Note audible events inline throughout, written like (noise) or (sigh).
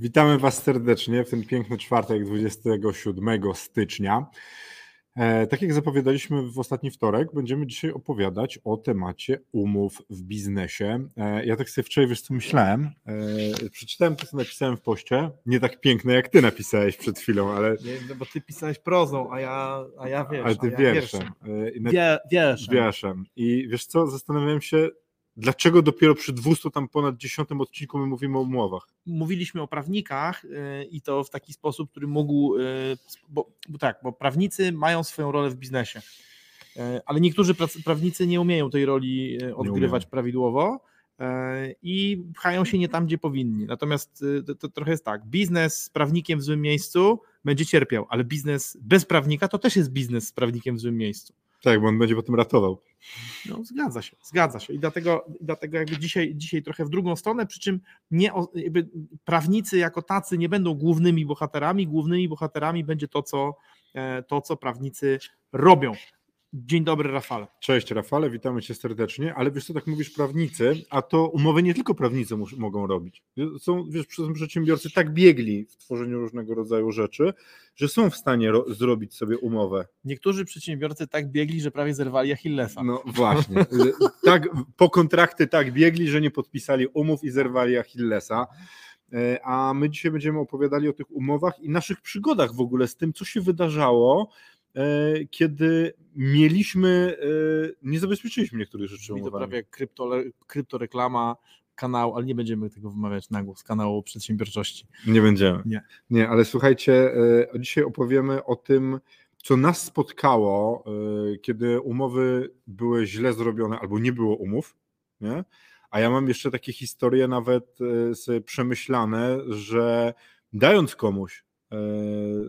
Witamy Was serdecznie w ten piękny czwartek 27 stycznia. E, tak jak zapowiadaliśmy w ostatni wtorek, będziemy dzisiaj opowiadać o temacie umów w biznesie. E, ja tak sobie wczoraj, wiesz co myślałem, e, przeczytałem to, co napisałem w poście, nie tak piękne jak Ty napisałeś przed chwilą, ale... Nie, no bo Ty pisałeś prozą, a ja, a ja wiesz, Ale Ty a ja wierszem. I na- Wie, wierszem. Wierszem. I wiesz co, zastanawiałem się, dlaczego dopiero przy 200 tam ponad 10 odcinku my mówimy o umowach. Mówiliśmy o prawnikach y, i to w taki sposób, który mógł, y, bo, bo tak, bo prawnicy mają swoją rolę w biznesie, Y, ale niektórzy prawnicy nie umieją tej roli odgrywać prawidłowo i pchają się nie tam, gdzie powinni. Natomiast to, to trochę jest tak, biznes z prawnikiem w złym miejscu będzie cierpiał, ale biznes bez prawnika to też jest biznes z prawnikiem w złym miejscu. Tak, bo on będzie potem ratował. No, zgadza się, zgadza się. I dlatego, dlatego jakby dzisiaj, dzisiaj trochę w drugą stronę, przy czym nie, prawnicy jako tacy nie będą głównymi bohaterami. Głównymi bohaterami będzie to, co, e, to, co prawnicy robią. Dzień dobry, Rafale. Cześć Rafale, witamy Cię serdecznie, ale wiesz co, tak mówisz prawnicy, a to umowy nie tylko prawnicy mus- mogą robić. Są, wiesz, przedsiębiorcy tak biegli w tworzeniu różnego rodzaju rzeczy, że są w stanie ro- zrobić sobie umowę. Niektórzy przedsiębiorcy tak biegli, że prawie zerwali Achillesa. No właśnie. (laughs) tak, po kontrakty tak biegli, że nie podpisali umów i zerwali Achillesa. E, A my dzisiaj będziemy opowiadali o tych umowach i naszych przygodach w ogóle z tym, co się wydarzało, kiedy mieliśmy, e, nie zabezpieczyliśmy niektórych rzeczy Brzmi to prawie jak krypto, kryptoreklama kanału, ale nie będziemy tego wymawiać na głos, kanału przedsiębiorczości. Nie będziemy. Nie. Nie, ale słuchajcie, e, dzisiaj opowiemy o tym, co nas spotkało, e, kiedy umowy były źle zrobione albo nie było umów, nie? A ja mam jeszcze takie historie nawet e, sobie przemyślane, że dając komuś, e,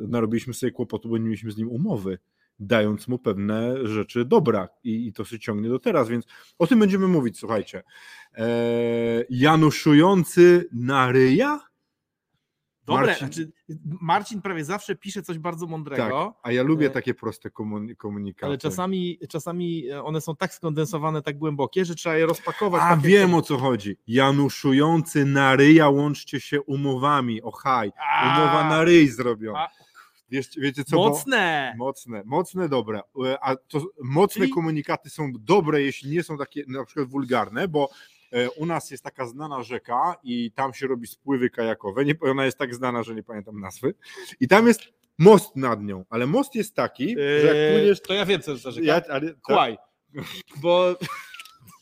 narobiliśmy sobie kłopotu, bo nie mieliśmy z nim umowy, dając mu pewne rzeczy dobra i, i to się ciągnie do teraz, więc o tym będziemy mówić, słuchajcie. E, Januszujący na ryja? Dobre, Marcin- Marcin, Marcin prawie zawsze pisze coś bardzo mądrego. Tak, a ja lubię E, takie proste komun- komunikaty. Ale czasami, czasami e, one są tak skondensowane, tak głębokie, że trzeba je rozpakować. A tak jak- wiem o co chodzi. Januszujący na ryja, łączcie się umowami. O haj, A, umowa na ryj zrobiona. A, Wiesz, wiecie co? bo- Mocne! Mocne, mocne, dobre. E, A to mocne komunikaty są dobre, jeśli nie są takie na przykład wulgarne, bo u nas jest taka znana rzeka i tam się robi spływy kajakowe. Nie, ona jest tak znana, że nie pamiętam nazwy. I tam jest most nad nią, ale most jest taki, że jak płyniesz. to ja wiem, co to Ja, ale, tak, Kłaj. Bo (laughs)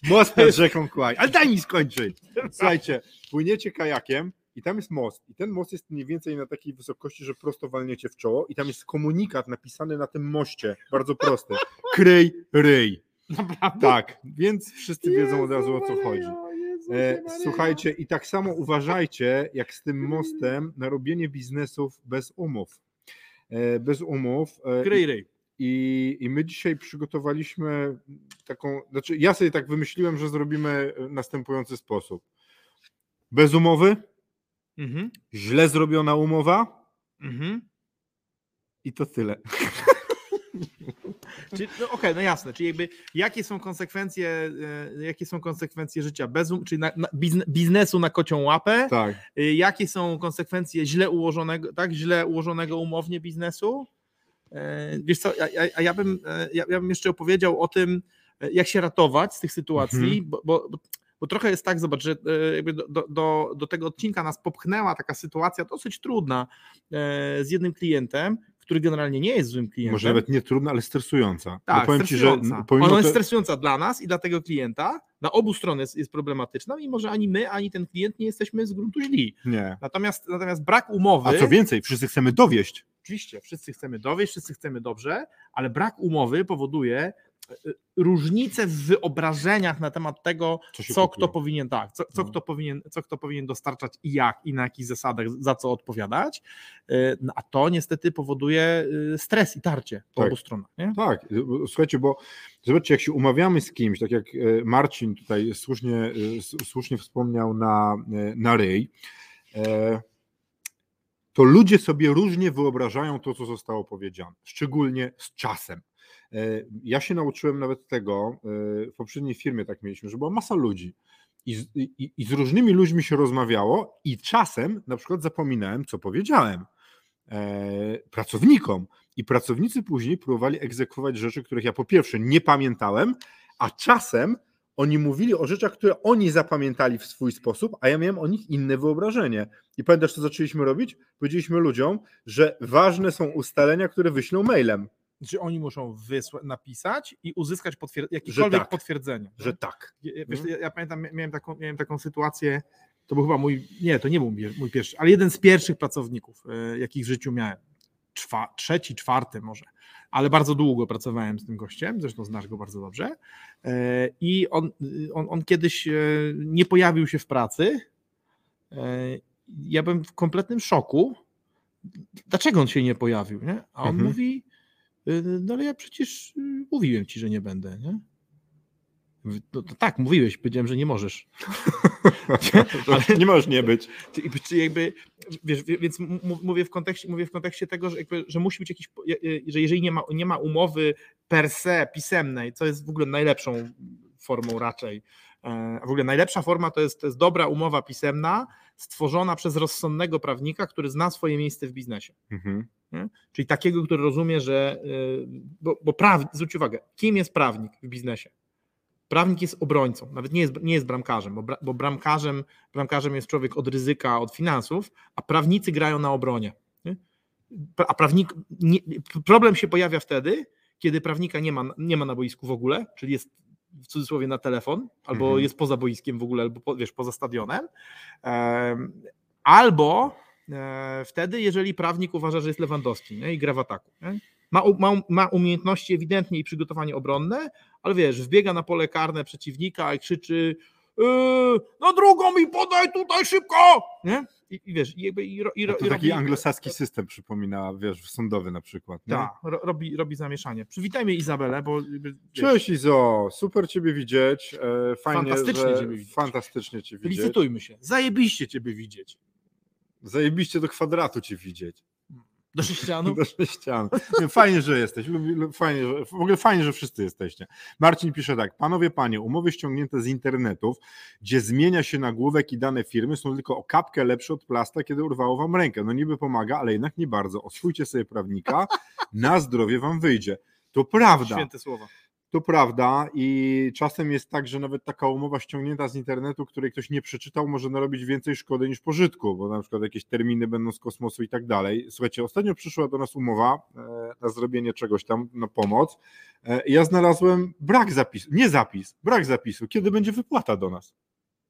Most nad rzeką Kłaj. Ale daj mi skończyć. Słuchajcie, płyniecie kajakiem i tam jest most. I ten most jest mniej więcej na takiej wysokości, że prosto walniecie w czoło. I tam jest komunikat napisany na tym moście. Bardzo prosty. Kryj ryj. Naprawdę. Tak, więc wszyscy wiedzą od razu o co chodzi. E, słuchajcie, i tak samo (laughs) uważajcie, jak z tym mostem na robienie biznesów bez umów. E, bez umów. E, Grej, rej. i, I my dzisiaj przygotowaliśmy taką, znaczy ja sobie tak wymyśliłem, że zrobimy następujący sposób. Bez umowy, Mhm. źle zrobiona umowa Mhm. i to tyle. (laughs) No, Okej, no jasne, czyli jakby jakie są konsekwencje, e, jakie są konsekwencje życia bez, czyli na, na, bizne- biznesu na kocią łapę, Tak. Y, jakie są konsekwencje źle ułożonego, tak, źle ułożonego umownie biznesu. E, Wiesz co, a, ja, bym, e, ja, ja bym jeszcze opowiedział o tym, jak się ratować z tych sytuacji, Mhm. bo, bo, bo, trochę jest tak, zobacz, że jakby do, do- do, tego odcinka nas popchnęła taka sytuacja dosyć trudna z jednym klientem, który generalnie nie jest złym klientem. Może nawet nie trudna, ale stresująca. Tak, Bo powiem ci, że stresująca. pomimo Ona jest stresująca dla nas i dla tego klienta. Na obu stron jest, jest problematyczna, mimo że ani my, ani ten klient nie jesteśmy z gruntu źli. Nie. Natomiast, natomiast brak umowy. A co więcej, wszyscy chcemy dowieść. Oczywiście, wszyscy chcemy dowieść, wszyscy chcemy dobrze, ale brak umowy powoduje, różnice w wyobrażeniach na temat tego, Co co kto powinien, tak, co, co, No. kto powinien, co kto powinien dostarczać i jak, i na jakich zasadach, za co odpowiadać. Y, no, A to niestety powoduje y, stres i tarcie po Tak. obu stronach. Nie? Tak, słuchajcie, bo zobaczcie, jak się umawiamy z kimś, tak jak e, Marcin tutaj słusznie, e, słusznie wspomniał na, e, na ryj, e, to ludzie sobie różnie wyobrażają to, co zostało powiedziane, szczególnie z czasem. E, Ja się nauczyłem nawet tego, e, w poprzedniej firmie tak mieliśmy, że była masa ludzi i z, i, i z różnymi ludźmi się rozmawiało i czasem na przykład zapominałem, co powiedziałem e, pracownikom i pracownicy później próbowali egzekwować rzeczy, których ja po pierwsze nie pamiętałem, a czasem oni mówili o rzeczach, które oni zapamiętali w swój sposób, a ja miałem o nich inne wyobrażenie. I pamiętasz, co zaczęliśmy robić? Powiedzieliśmy ludziom, że ważne są ustalenia, które wyślą mailem, Że oni muszą wysła- napisać i uzyskać potwier- jakiekolwiek tak, potwierdzenie. że tak. Wiesz, Mhm. ja, ja pamiętam, mia- miałem taką, miałem taką sytuację, to był chyba mój, nie, to nie był mój- pierwszy, ale jeden z pierwszych pracowników, e, jakich w życiu miałem. Czwa, trzeci, czwarty może, ale bardzo długo pracowałem z tym gościem, zresztą znasz go bardzo dobrze. E, I on, on, on kiedyś e, nie pojawił się w pracy. Ja byłem w kompletnym szoku. Dlaczego on się nie pojawił? Nie? A on Mhm. mówi, no ale ja przecież y, mówiłem ci, że nie będę. Nie? No, tak, mówiłeś, powiedziałem, że nie możesz. (laughs) Ale nie możesz nie być. Czy, jakby, wiesz, wie- więc mówię w kontekście, mówię w kontekście tego, że, jakby, że musi być jakiś, że jeżeli nie ma, nie ma umowy per se pisemnej, co jest w ogóle najlepszą formą raczej, w ogóle najlepsza forma to jest, to jest dobra umowa pisemna, stworzona przez rozsądnego prawnika, który zna swoje miejsce w biznesie. Mhm. Czyli takiego, który rozumie, że. y, Bo, bo prawnik, zwróć uwagę, kim jest prawnik w biznesie? Prawnik jest obrońcą, nawet nie jest, nie jest bramkarzem, bo, bo bramkarzem, bramkarzem jest człowiek od ryzyka, od finansów, a prawnicy grają na obronie. A prawnik, nie, problem się pojawia wtedy, kiedy prawnika nie ma, nie ma na boisku w ogóle, czyli jest w cudzysłowie na telefon, albo Mhm. jest poza boiskiem w ogóle, albo po, wiesz, poza stadionem. Em, albo e, wtedy, jeżeli prawnik uważa, że jest Lewandowski nie? i gra w ataku. Nie? Ma, ma, ma umiejętności ewidentnie i przygotowanie obronne, ale wiesz, wbiega na pole karne przeciwnika i krzyczy yy, na drugą mi podaj tutaj szybko! Nie? I, i wiesz, i, jakby, i, To i taki robi, anglosaski system przypomina, wiesz, sądowy na przykład. tak, ro, robi, robi zamieszanie. Przywitajmy Izabelę, bo wiesz, Cześć Izo, super Ciebie widzieć. e, Fajnie, Fantastycznie że... Ciebie widzieć. Fantastycznie Cię widzieć. licytujmy się. Zajebiście Ciebie widzieć. Zajebiście do kwadratu Cię widzieć. Do sześcianu? (laughs) Do sześcian. Nie, Fajnie, że jesteś. Fajnie, że, w ogóle fajnie, że wszyscy jesteście. Marcin pisze tak. Panowie, panie, umowy ściągnięte z internetów, gdzie zmienia się nagłówek i dane firmy, są tylko o kapkę lepsze od plasta, kiedy urwało wam rękę. No niby pomaga, ale jednak nie bardzo. Oswójcie sobie prawnika, na zdrowie wam wyjdzie. To prawda. Święte słowa. To prawda i czasem jest tak, że nawet taka umowa ściągnięta z internetu, której ktoś nie przeczytał, może narobić więcej szkody niż pożytku, bo na przykład jakieś terminy będą z kosmosu i tak dalej. Słuchajcie, ostatnio przyszła do nas umowa e, na zrobienie czegoś tam, na pomoc. E, Ja znalazłem brak zapisu, nie zapis, brak zapisu, kiedy będzie wypłata do nas.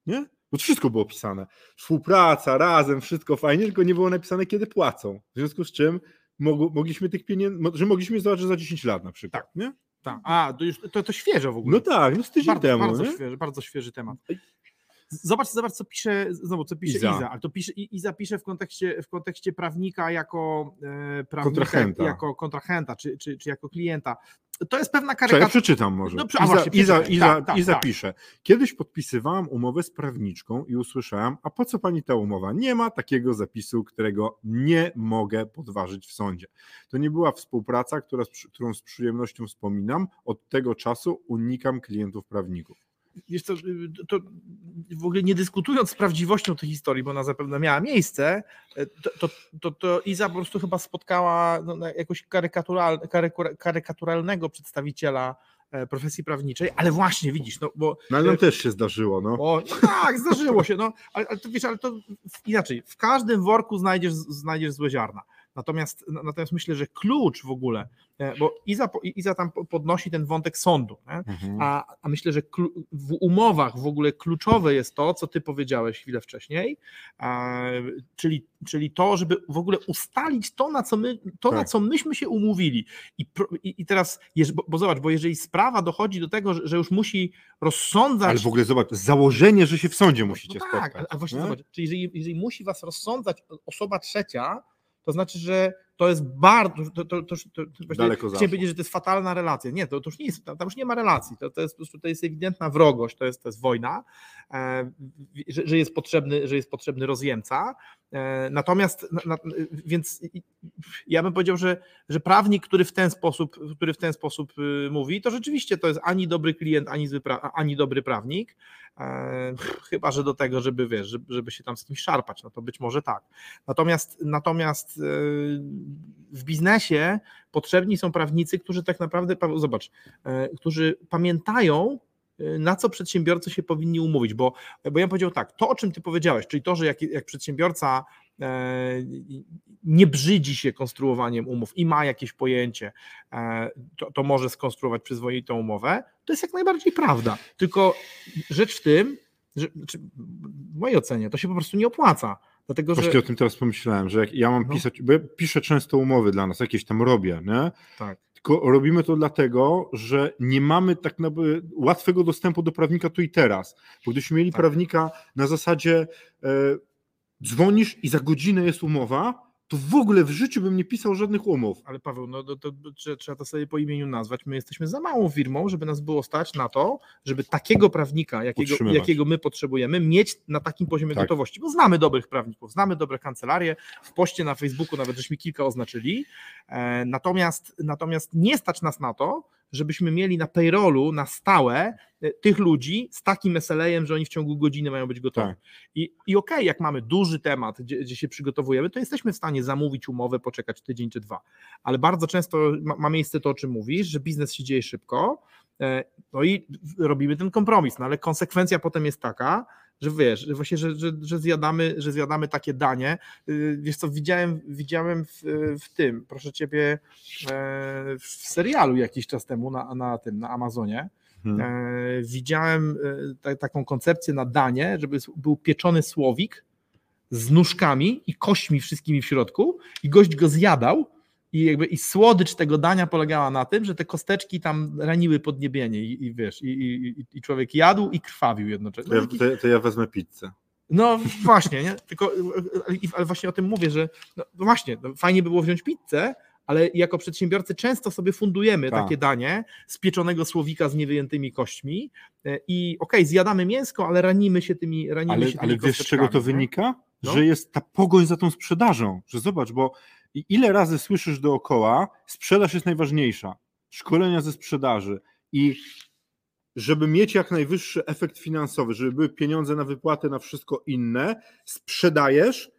Nie? Bo wszystko było pisane. Współpraca, razem, wszystko fajnie, tylko nie było napisane, kiedy płacą. W związku z czym mogliśmy tych pieniędzy, że mogliśmy zobaczyć za 10 lat na przykład. Tak. Nie? Tak. A, to już to, to świeże w ogóle. No tak, no z tydzień bardzo, temu. bardzo, nie? świeży, bardzo świeży temat. Zobacz, zobacz, co pisze, znowu, co pisze Iza. Iza, ale to pisze, Iza pisze w kontekście, w kontekście prawnika jako e, prawnika, Kontrahenta. jako kontrahenta, czy, czy, czy jako klienta. To jest pewna Czekaj, ja karykatura. przeczytam może. No, a Iza, właśnie, Iza, przeczytaj. Iza, Tak, tak, Iza tak. pisze. Kiedyś podpisywałam umowę z prawniczką i usłyszałam, a po co pani ta umowa? Nie ma takiego zapisu, którego nie mogę podważyć w sądzie. To nie była współpraca, która, którą z przyjemnością wspominam. Od tego czasu unikam klientów prawników. Wiesz co, to w ogóle nie dyskutując z prawdziwością tej historii, bo ona zapewne miała miejsce, e, to, to, to, to Iza po prostu chyba spotkała no, na jakoś karykatural, karyku- karykaturalnego przedstawiciela e, profesji prawniczej, ale właśnie widzisz, no bo No ale nam też się zdarzyło, no. O, no tak, zdarzyło się, no, ale, ale to wiesz, ale to inaczej, w każdym worku znajdziesz, znajdziesz złe ziarna. Natomiast, natomiast myślę, że klucz w ogóle, e, bo Iza, Iza tam po- podnosi ten wątek sądu? Mhm. A, a myślę, że w umowach w ogóle kluczowe jest to, co ty powiedziałeś chwilę wcześniej, czyli, czyli to, żeby w ogóle ustalić to, na co, my, to na Tak. co myśmy się umówili. I, i, teraz, bo, bo zobacz, bo jeżeli sprawa dochodzi do tego, że, że już musi rozsądzać. Ale w ogóle zobacz, założenie, że się w sądzie musicie no spotkać. tak, a właśnie nie? zobacz, czyli jeżeli, jeżeli musi was rozsądzać osoba trzecia, to znaczy, że to jest bardzo. To, to, to, to, Daleko Chciałem powiedzieć, że to jest fatalna relacja. Nie, to, to już nie jest, tam już nie ma relacji. To, to jest po prostu to jest ewidentna wrogość, to jest, to jest wojna, e, że, że, jest potrzebny, że jest potrzebny rozjemca. E, natomiast, na, na, więc ja bym powiedział, że, że prawnik, który w ten sposób, który w ten sposób y, mówi, to rzeczywiście to jest ani dobry klient, ani, zły ani dobry prawnik. E, chyba, że do tego, żeby wiesz, żeby, się tam z kimś szarpać, no to być może tak. Natomiast, natomiast e, w biznesie potrzebni są prawnicy, którzy tak naprawdę, zobacz, e, którzy pamiętają, na co przedsiębiorcy się powinni umówić, bo, bo ja bym powiedział tak, to o czym ty powiedziałeś, czyli to, że jak, jak przedsiębiorca nie brzydzi się konstruowaniem umów i ma jakieś pojęcie, e, to, to może skonstruować przyzwoitą umowę, to jest jak najbardziej prawda. Tylko rzecz w tym, że czy, w mojej ocenie to się po prostu nie opłaca. Dlatego, że Właśnie o tym teraz pomyślałem, że jak ja mam No. pisać, bo ja piszę często umowy dla nas, jakieś tam robię, nie? tak. Tylko robimy to dlatego, że nie mamy tak naprawdę łatwego dostępu do prawnika tu i teraz. Bo gdybyśmy mieli Tak. prawnika na zasadzie e, dzwonisz i za godzinę jest umowa, to w ogóle w życiu bym nie pisał żadnych umów. Ale Paweł, no to, to, to trzeba- to sobie po imieniu nazwać. My jesteśmy za małą firmą, żeby nas było stać na to, żeby takiego prawnika, jakiego, jakiego my potrzebujemy, mieć na takim poziomie Tak. gotowości. Bo znamy dobrych prawników, znamy dobre kancelarie. W poście na Facebooku nawet żeśmy kilka oznaczyli. E, natomiast, natomiast nie stać nas na to, żebyśmy mieli na payrollu na stałe e, tych ludzi z takim SLA-em, że oni w ciągu godziny mają być gotowi. Tak. I, i okej, jak mamy duży temat, gdzie, gdzie się przygotowujemy, to jesteśmy w stanie zamówić umowę, poczekać tydzień czy dwa. Ale bardzo często ma, ma miejsce to, o czym mówisz, że biznes się dzieje szybko, e, no i robimy ten kompromis, no ale konsekwencja potem jest taka, że wiesz, że właśnie, że, że, że, zjadamy, że zjadamy takie danie. Y, Wiesz co, widziałem, widziałem w, w tym, proszę ciebie, e, w serialu jakiś czas temu na, na tym, na Amazonie. E, widziałem e, ta, taką koncepcję na danie, żeby był pieczony słowik z nóżkami i kośćmi wszystkimi w środku i gość go zjadał i jakby i słodycz tego dania polegała na tym, że te kosteczki tam raniły podniebienie i, i wiesz, i, i, i- człowiek jadł i krwawił jednocześnie. To No, ja, taki- to, to ja wezmę pizzę. no właśnie, nie? Tylko, ale, właśnie o tym mówię, że no właśnie, no fajnie by było wziąć pizzę, ale jako przedsiębiorcy często sobie fundujemy Tak. takie danie z pieczonego słowika z niewyjętymi kośćmi e, i okej, zjadamy mięsko, ale ranimy się tymi ranimy Ale, się tymi ale wiesz, z czego to nie? wynika? No. Że jest ta pogoń za tą sprzedażą. Że zobacz, bo i- ile razy słyszysz dookoła, sprzedaż jest najważniejsza. Szkolenia ze sprzedaży. I żeby mieć jak najwyższy efekt finansowy, żeby były pieniądze na wypłatę, na wszystko inne, sprzedajesz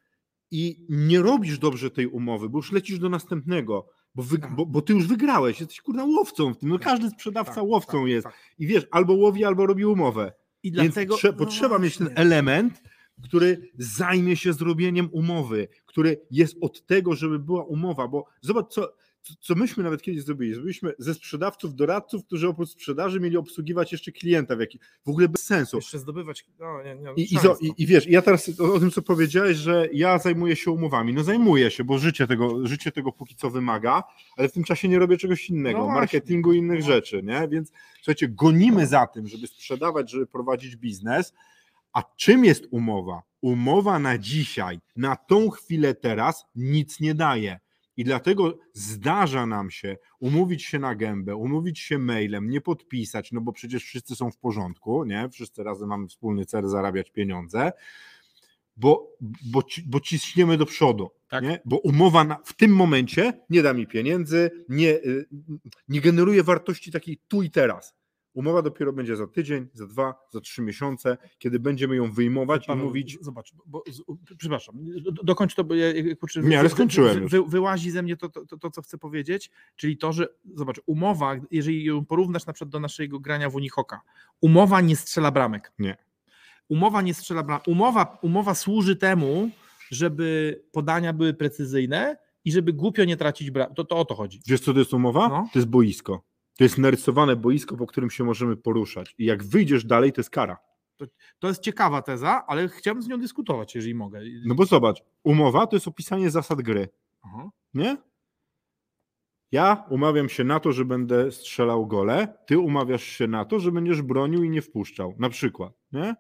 i nie robisz dobrze tej umowy, bo już lecisz do następnego. Bo, wy, Tak. bo, bo ty już wygrałeś, jesteś kurna łowcą w tym. No Tak, każdy sprzedawca Tak, łowcą tak, jest. tak. I wiesz, albo łowi, albo robi umowę. I Więc dlatego trze- no potrzeba mieć ten właśnie. element, który zajmie się zrobieniem umowy, który jest od tego, żeby była umowa, bo zobacz, co, co- myśmy nawet kiedyś zrobili. Zrobiliśmy ze sprzedawców, doradców, którzy oprócz sprzedaży mieli obsługiwać jeszcze klienta, w, jaki, w ogóle bez sensu. Jeszcze zdobywać. No, nie, nie, I, i, zo- i, I wiesz, ja teraz o, o tym, co powiedziałeś, że ja zajmuję się umowami. No zajmuję się, bo życie tego, życie tego póki co wymaga, ale w tym czasie nie robię czegoś innego, No marketingu i innych No rzeczy, nie? Więc słuchajcie, gonimy za tym, żeby sprzedawać, żeby prowadzić biznes, a czym jest umowa? Umowa na dzisiaj, na tą chwilę teraz nic nie daje. I dlatego zdarza nam się umówić się na gębę, umówić się mailem, nie podpisać, no bo przecież wszyscy są w porządku, nie? Wszyscy razem mamy wspólny cel zarabiać pieniądze, bo, bo, bo ciśniemy do przodu. Tak. Nie? Bo umowa na, w tym momencie nie da mi pieniędzy, nie, y, nie generuje wartości takiej tu i teraz. Umowa dopiero będzie za tydzień, za dwa, za trzy miesiące, kiedy będziemy ją wyjmować i mówić. Zobacz, bo, z, przepraszam, do, dokończ to, bo ja kurczę, Nie, ale skończyłem wy, już. wy, wyłazi ze mnie to, to, to, to, co chcę powiedzieć, czyli to, że zobacz, umowa, jeżeli ją porównasz na przykład do naszego grania w Unihoka, umowa nie strzela bramek. Nie. Umowa nie strzela bramek. Umowa, umowa służy temu, żeby podania były precyzyjne i żeby głupio nie tracić bra... to, to o to chodzi. Wiesz, co to jest umowa? No. To jest boisko. To jest narysowane boisko, po którym się możemy poruszać. I jak wyjdziesz dalej, to jest kara. To jest ciekawa teza, ale chciałbym z nią dyskutować, jeżeli mogę. No bo zobacz, umowa to jest opisanie zasad gry, Aha. nie? Ja umawiam się na to, że będę strzelał gole, ty umawiasz się na to, że będziesz bronił i nie wpuszczał. Na przykład, nie?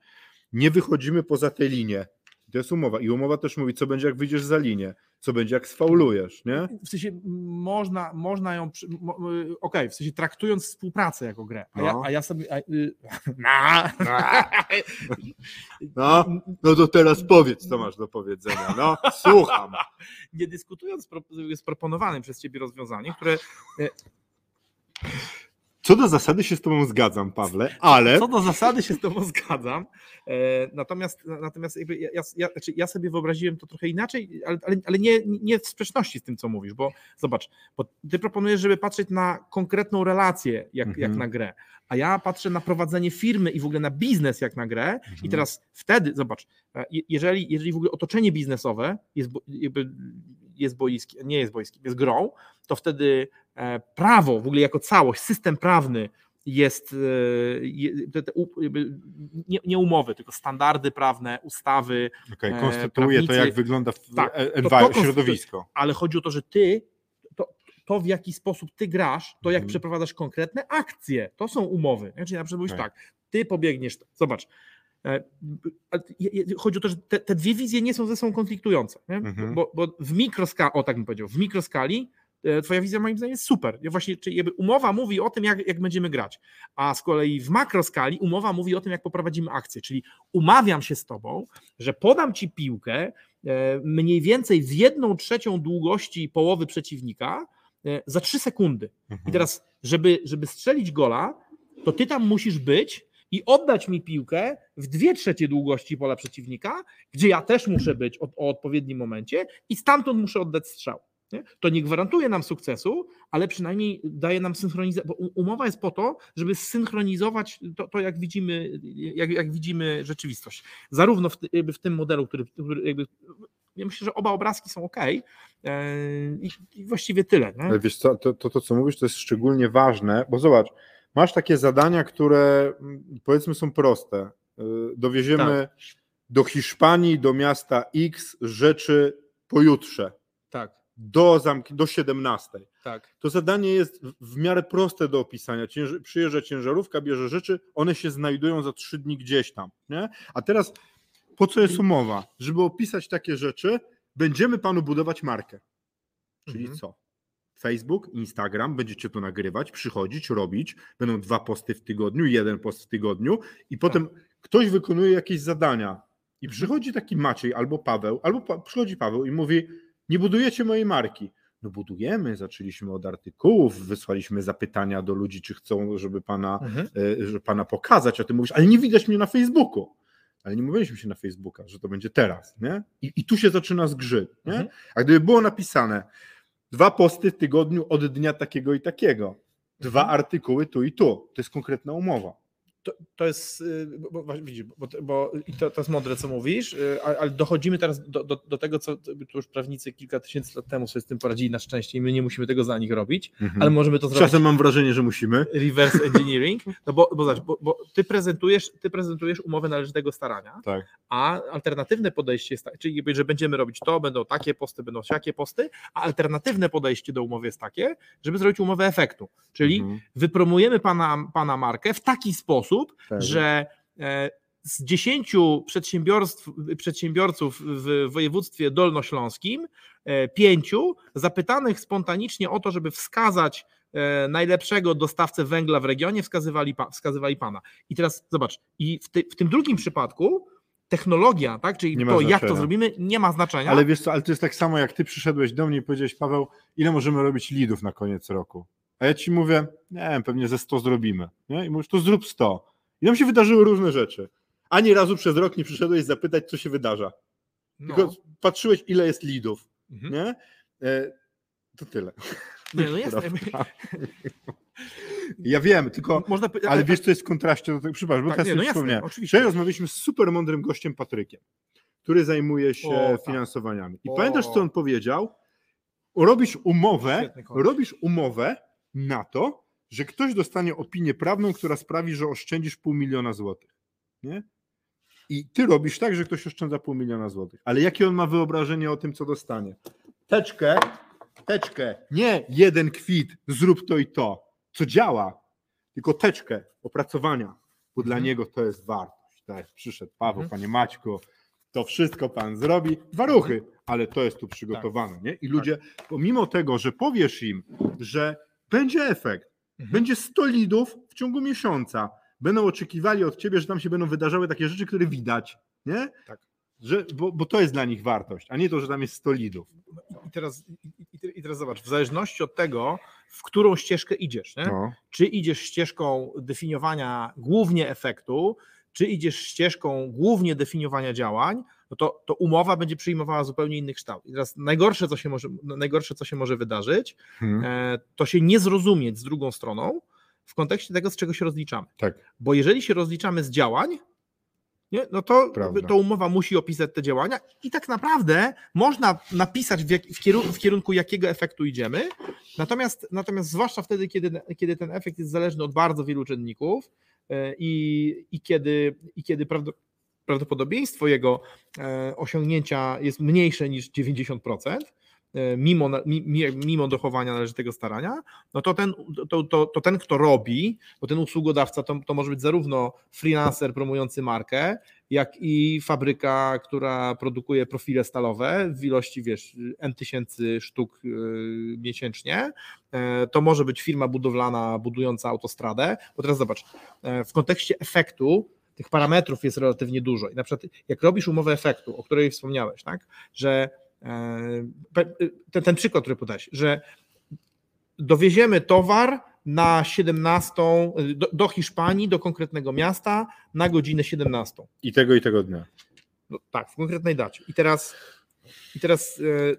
Nie wychodzimy poza tę linię. To jest umowa. I umowa też mówi, co będzie, jak wyjdziesz za linię, co będzie, jak sfaulujesz, nie? W sensie można, można ją. mo- y, Okej, w sensie traktując współpracę jako grę. A, ja, No. a ja sobie. A, y, (laughs) na, (laughs) No, no to teraz powiedz, co masz do powiedzenia. No, słucham. (laughs) nie dyskutując z proponowanym przez ciebie rozwiązaniem, które Co do zasady się z tobą zgadzam, Pawle, ale Co do zasady się z tobą zgadzam. E, natomiast natomiast ja, ja, znaczy ja sobie wyobraziłem to trochę inaczej, ale, ale, nie, nie w sprzeczności z tym, co mówisz, bo zobacz, bo ty proponujesz, żeby patrzeć na konkretną relację jak, Mhm. jak na grę, a ja patrzę na prowadzenie firmy i w ogóle na biznes jak na grę i Mhm. teraz wtedy, zobacz, e, je- jeżeli, jeżeli w ogóle otoczenie biznesowe jest, jest boiskiem, nie jest boiskiem, jest grą, to wtedy e, prawo w ogóle jako całość, system prawny jest e, nie, umowy, tylko standardy prawne, ustawy, Okej, e, konstytuuje to, prawnicy- jak wygląda Tak, to- to środowisko. ale chodzi o to, że ty, to, to w jaki sposób ty grasz, to jak Mhm. przeprowadzasz konkretne akcje, to są umowy. Czyli na przykład mówisz Tak. ty pobiegniesz, zobacz, chodzi o to, że te, te dwie wizje nie są ze sobą konfliktujące? Mhm. Bo, bo w mikroskali, o tak bym powiedział, w mikroskali e, twoja wizja moim zdaniem jest super. Ja Właśnie, czyli umowa mówi o tym, jak, jak będziemy grać, a z kolei w makroskali umowa mówi o tym, jak poprowadzimy akcję, czyli umawiam się z tobą, że podam ci piłkę e, mniej więcej w jedną trzecią długości połowy przeciwnika e, za trzy sekundy. I Mhm. teraz, żeby, żeby strzelić gola, to ty tam musisz być i oddać mi piłkę w dwie trzecie długości pola przeciwnika, gdzie ja też muszę być o, o odpowiednim momencie i stamtąd muszę oddać strzał. Nie? To nie gwarantuje nam sukcesu, ale przynajmniej daje nam synchronizację, bo umowa jest po to, żeby zsynchronizować to, to jak, widzimy, jak, jak widzimy rzeczywistość. Zarówno w, w tym modelu, który, który jakby, ja myślę, że oba obrazki są ok i, i właściwie tyle. Nie? Ale wiesz co, to, to, to co mówisz, to jest szczególnie ważne, bo zobacz, masz takie zadania, które mm, powiedzmy są proste. Y, Dowieziemy do Hiszpanii, do miasta X rzeczy pojutrze, Tak, do, zamk- do 17. tak. To zadanie jest w- w miarę proste do opisania. Cięż- przyjeżdża ciężarówka, bierze rzeczy, one się znajdują za trzy dni gdzieś tam. Nie? A teraz po co jest umowa? Żeby opisać takie rzeczy, będziemy panu budować markę. Czyli Mhm. co? Facebook, Instagram, będziecie to nagrywać, przychodzić, robić. Będą dwa posty w tygodniu, jeden post w tygodniu, i potem ktoś wykonuje jakieś zadania. I Mhm. przychodzi taki Maciej albo Paweł, albo pa- przychodzi Paweł i mówi: Nie budujecie mojej marki. No budujemy, zaczęliśmy od artykułów, wysłaliśmy zapytania do ludzi, czy chcą, żeby pana, Mhm. e, żeby pana pokazać, a ty mówisz, ale nie widać mnie na Facebooku. Ale nie mówiliśmy się na Facebooka, że to będzie teraz, nie? I, i tu się zaczyna zgrzyt, nie? Mhm. A gdyby było napisane dwa posty w tygodniu od dnia takiego i takiego, dwa Mhm. artykuły tu i tu, to jest konkretna umowa. To, to jest, y, bo, widzisz, bo, bo i to, to jest mądre, co mówisz, y, ale, dochodzimy teraz do, do, do tego, co tu już prawnicy kilka tysięcy lat temu sobie z tym poradzili na szczęście i my nie musimy tego za nich robić, ale możemy to zrobić Czasem mam wrażenie, że musimy. reverse engineering, no bo, bo, zobacz, bo, bo ty, prezentujesz, ty prezentujesz umowę należytego starania, Tak. a alternatywne podejście jest takie, czyli że będziemy robić to, będą takie posty, będą siakie posty, a alternatywne podejście do umowy jest takie, żeby zrobić umowę efektu, czyli Mhm. wypromujemy pana, pana markę w taki sposób, Tak. że e, z 10 przedsiębiorstw, przedsiębiorców w województwie dolnośląskim, e, pięciu zapytanych spontanicznie o to, żeby wskazać e, najlepszego dostawcę węgla w regionie, wskazywali, pa- wskazywali pana. I teraz zobacz, i w, ty, w tym drugim przypadku technologia, tak, czyli to, jak to zrobimy, nie ma znaczenia. Ale wiesz co, ale to jest tak samo, jak ty przyszedłeś do mnie i powiedziałeś, Paweł, ile możemy robić lidów na koniec roku? A ja ci mówię, nie wiem, pewnie ze 100 zrobimy. Nie? I mówisz, to zrób 100. I tam się wydarzyły różne rzeczy. Ani razu przez rok nie przyszedłeś zapytać, co się wydarza. no. Tylko patrzyłeś, ile jest lidów. Mhm. Nie? E, to tyle. Nie, no jasne. (laughs) Ja wiem, tylko, Można, py- ale wiesz, co jest w kontraście do tego, przepraszam, bo Tak, teraz nie, no jasne. Wczoraj rozmawialiśmy z super mądrym gościem Patrykiem, który zajmuje się O, tak. finansowaniami. I O. pamiętasz, co on powiedział? robisz umowę, robisz umowę na to, że ktoś dostanie opinię prawną, która sprawi, że oszczędzisz pół miliona złotych. Nie? I ty robisz tak, że ktoś oszczędza pół miliona złotych. Ale jakie on ma wyobrażenie o tym, co dostanie? Teczkę, teczkę, nie jeden kwit, zrób to i to, co działa, tylko teczkę opracowania, bo dla Mhm. niego to jest wartość. Tak, przyszedł Paweł, Mhm. panie Maćku, to wszystko pan zrobi, dwa ruchy, ale to jest tu przygotowane. Nie? I ludzie, pomimo tego, że powiesz im, że będzie efekt, Mhm. będzie 100 lidów w ciągu miesiąca, będą oczekiwali od ciebie, że tam się będą wydarzały takie rzeczy, które widać, nie? Tak. Że, bo, bo to jest dla nich wartość, a nie to, że tam jest 100 lidów. I teraz, i, i, teraz zobacz, w zależności od tego, w którą ścieżkę idziesz? No. czy idziesz ścieżką definiowania głównie efektu, czy idziesz ścieżką głównie definiowania działań, no to, to umowa będzie przyjmowała zupełnie inny kształt. I teraz najgorsze, co się może, najgorsze, co się może wydarzyć, Hmm. to się nie zrozumieć z drugą stroną w kontekście tego, z czego się rozliczamy. Tak. Bo jeżeli się rozliczamy z działań, nie, no to, Prawda. to umowa musi opisać te działania i tak naprawdę można napisać w, jak, w, kierunku, w kierunku jakiego efektu idziemy, natomiast, natomiast zwłaszcza wtedy, kiedy, kiedy ten efekt jest zależny od bardzo wielu czynników e, i, i kiedy, i kiedy prawdo- prawdopodobieństwo jego e, osiągnięcia jest mniejsze niż 90%, e, mimo, mimo dochowania należytego starania, no to ten, to, to, to ten kto robi, bo ten usługodawca to, to może być zarówno freelancer promujący markę, jak i fabryka, która produkuje profile stalowe w ilości, wiesz, N tysięcy sztuk y, miesięcznie. E, To może być firma budowlana budująca autostradę, bo teraz zobacz, e, w kontekście efektu tych parametrów jest relatywnie dużo. I na przykład jak robisz umowę efektu, o której wspomniałeś, tak, że e, pe- ten, ten przykład, który podałeś, że dowieziemy towar na 17 do, do Hiszpanii, do konkretnego miasta na godzinę 17. I tego i tego dnia. No, tak, w konkretnej dacie. I teraz, i teraz e,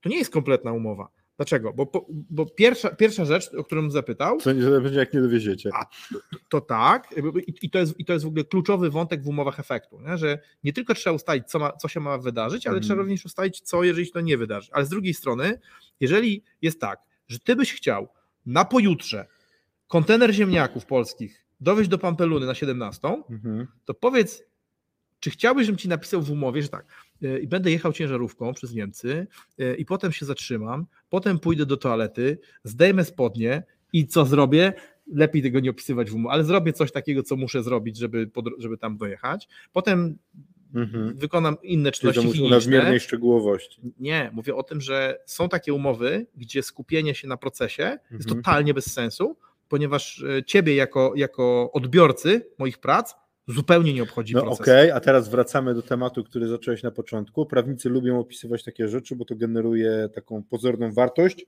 to nie jest kompletna umowa. Dlaczego? Bo, bo pierwsza, pierwsza rzecz, o którą zapytał, Co będzie, jak nie dowieziecie. A, to tak, i, to jest, i to jest w ogóle kluczowy wątek w umowach efektu, nie? że nie tylko trzeba ustalić, co, ma, co się ma wydarzyć, ale Mhm. trzeba również ustalić, co jeżeli się to nie wydarzy. Ale z drugiej strony, jeżeli jest tak, że ty byś chciał na pojutrze kontener ziemniaków polskich dowieść do Pampeluny na 17, Mhm. to powiedz, czy chciałbyś, żebym ci napisał w umowie, że tak, e, i będę jechał ciężarówką przez Niemcy e, i potem się zatrzymam, potem pójdę do toalety, zdejmę spodnie i co zrobię? Lepiej tego nie opisywać w umowie, ale zrobię coś takiego, co muszę zrobić, żeby, żeby tam dojechać. Potem Mhm. wykonam inne Czyli to czynności musi o higieniczne. nadmiernej szczegółowości. Nie, mówię o tym, że są takie umowy, gdzie skupienie się na procesie jest Mhm. totalnie bez sensu, ponieważ e, ciebie jako, jako odbiorcy moich prac zupełnie nie obchodzi No proces. okej, a teraz wracamy do tematu, który zacząłeś na początku. Prawnicy lubią opisywać takie rzeczy, bo to generuje taką pozorną wartość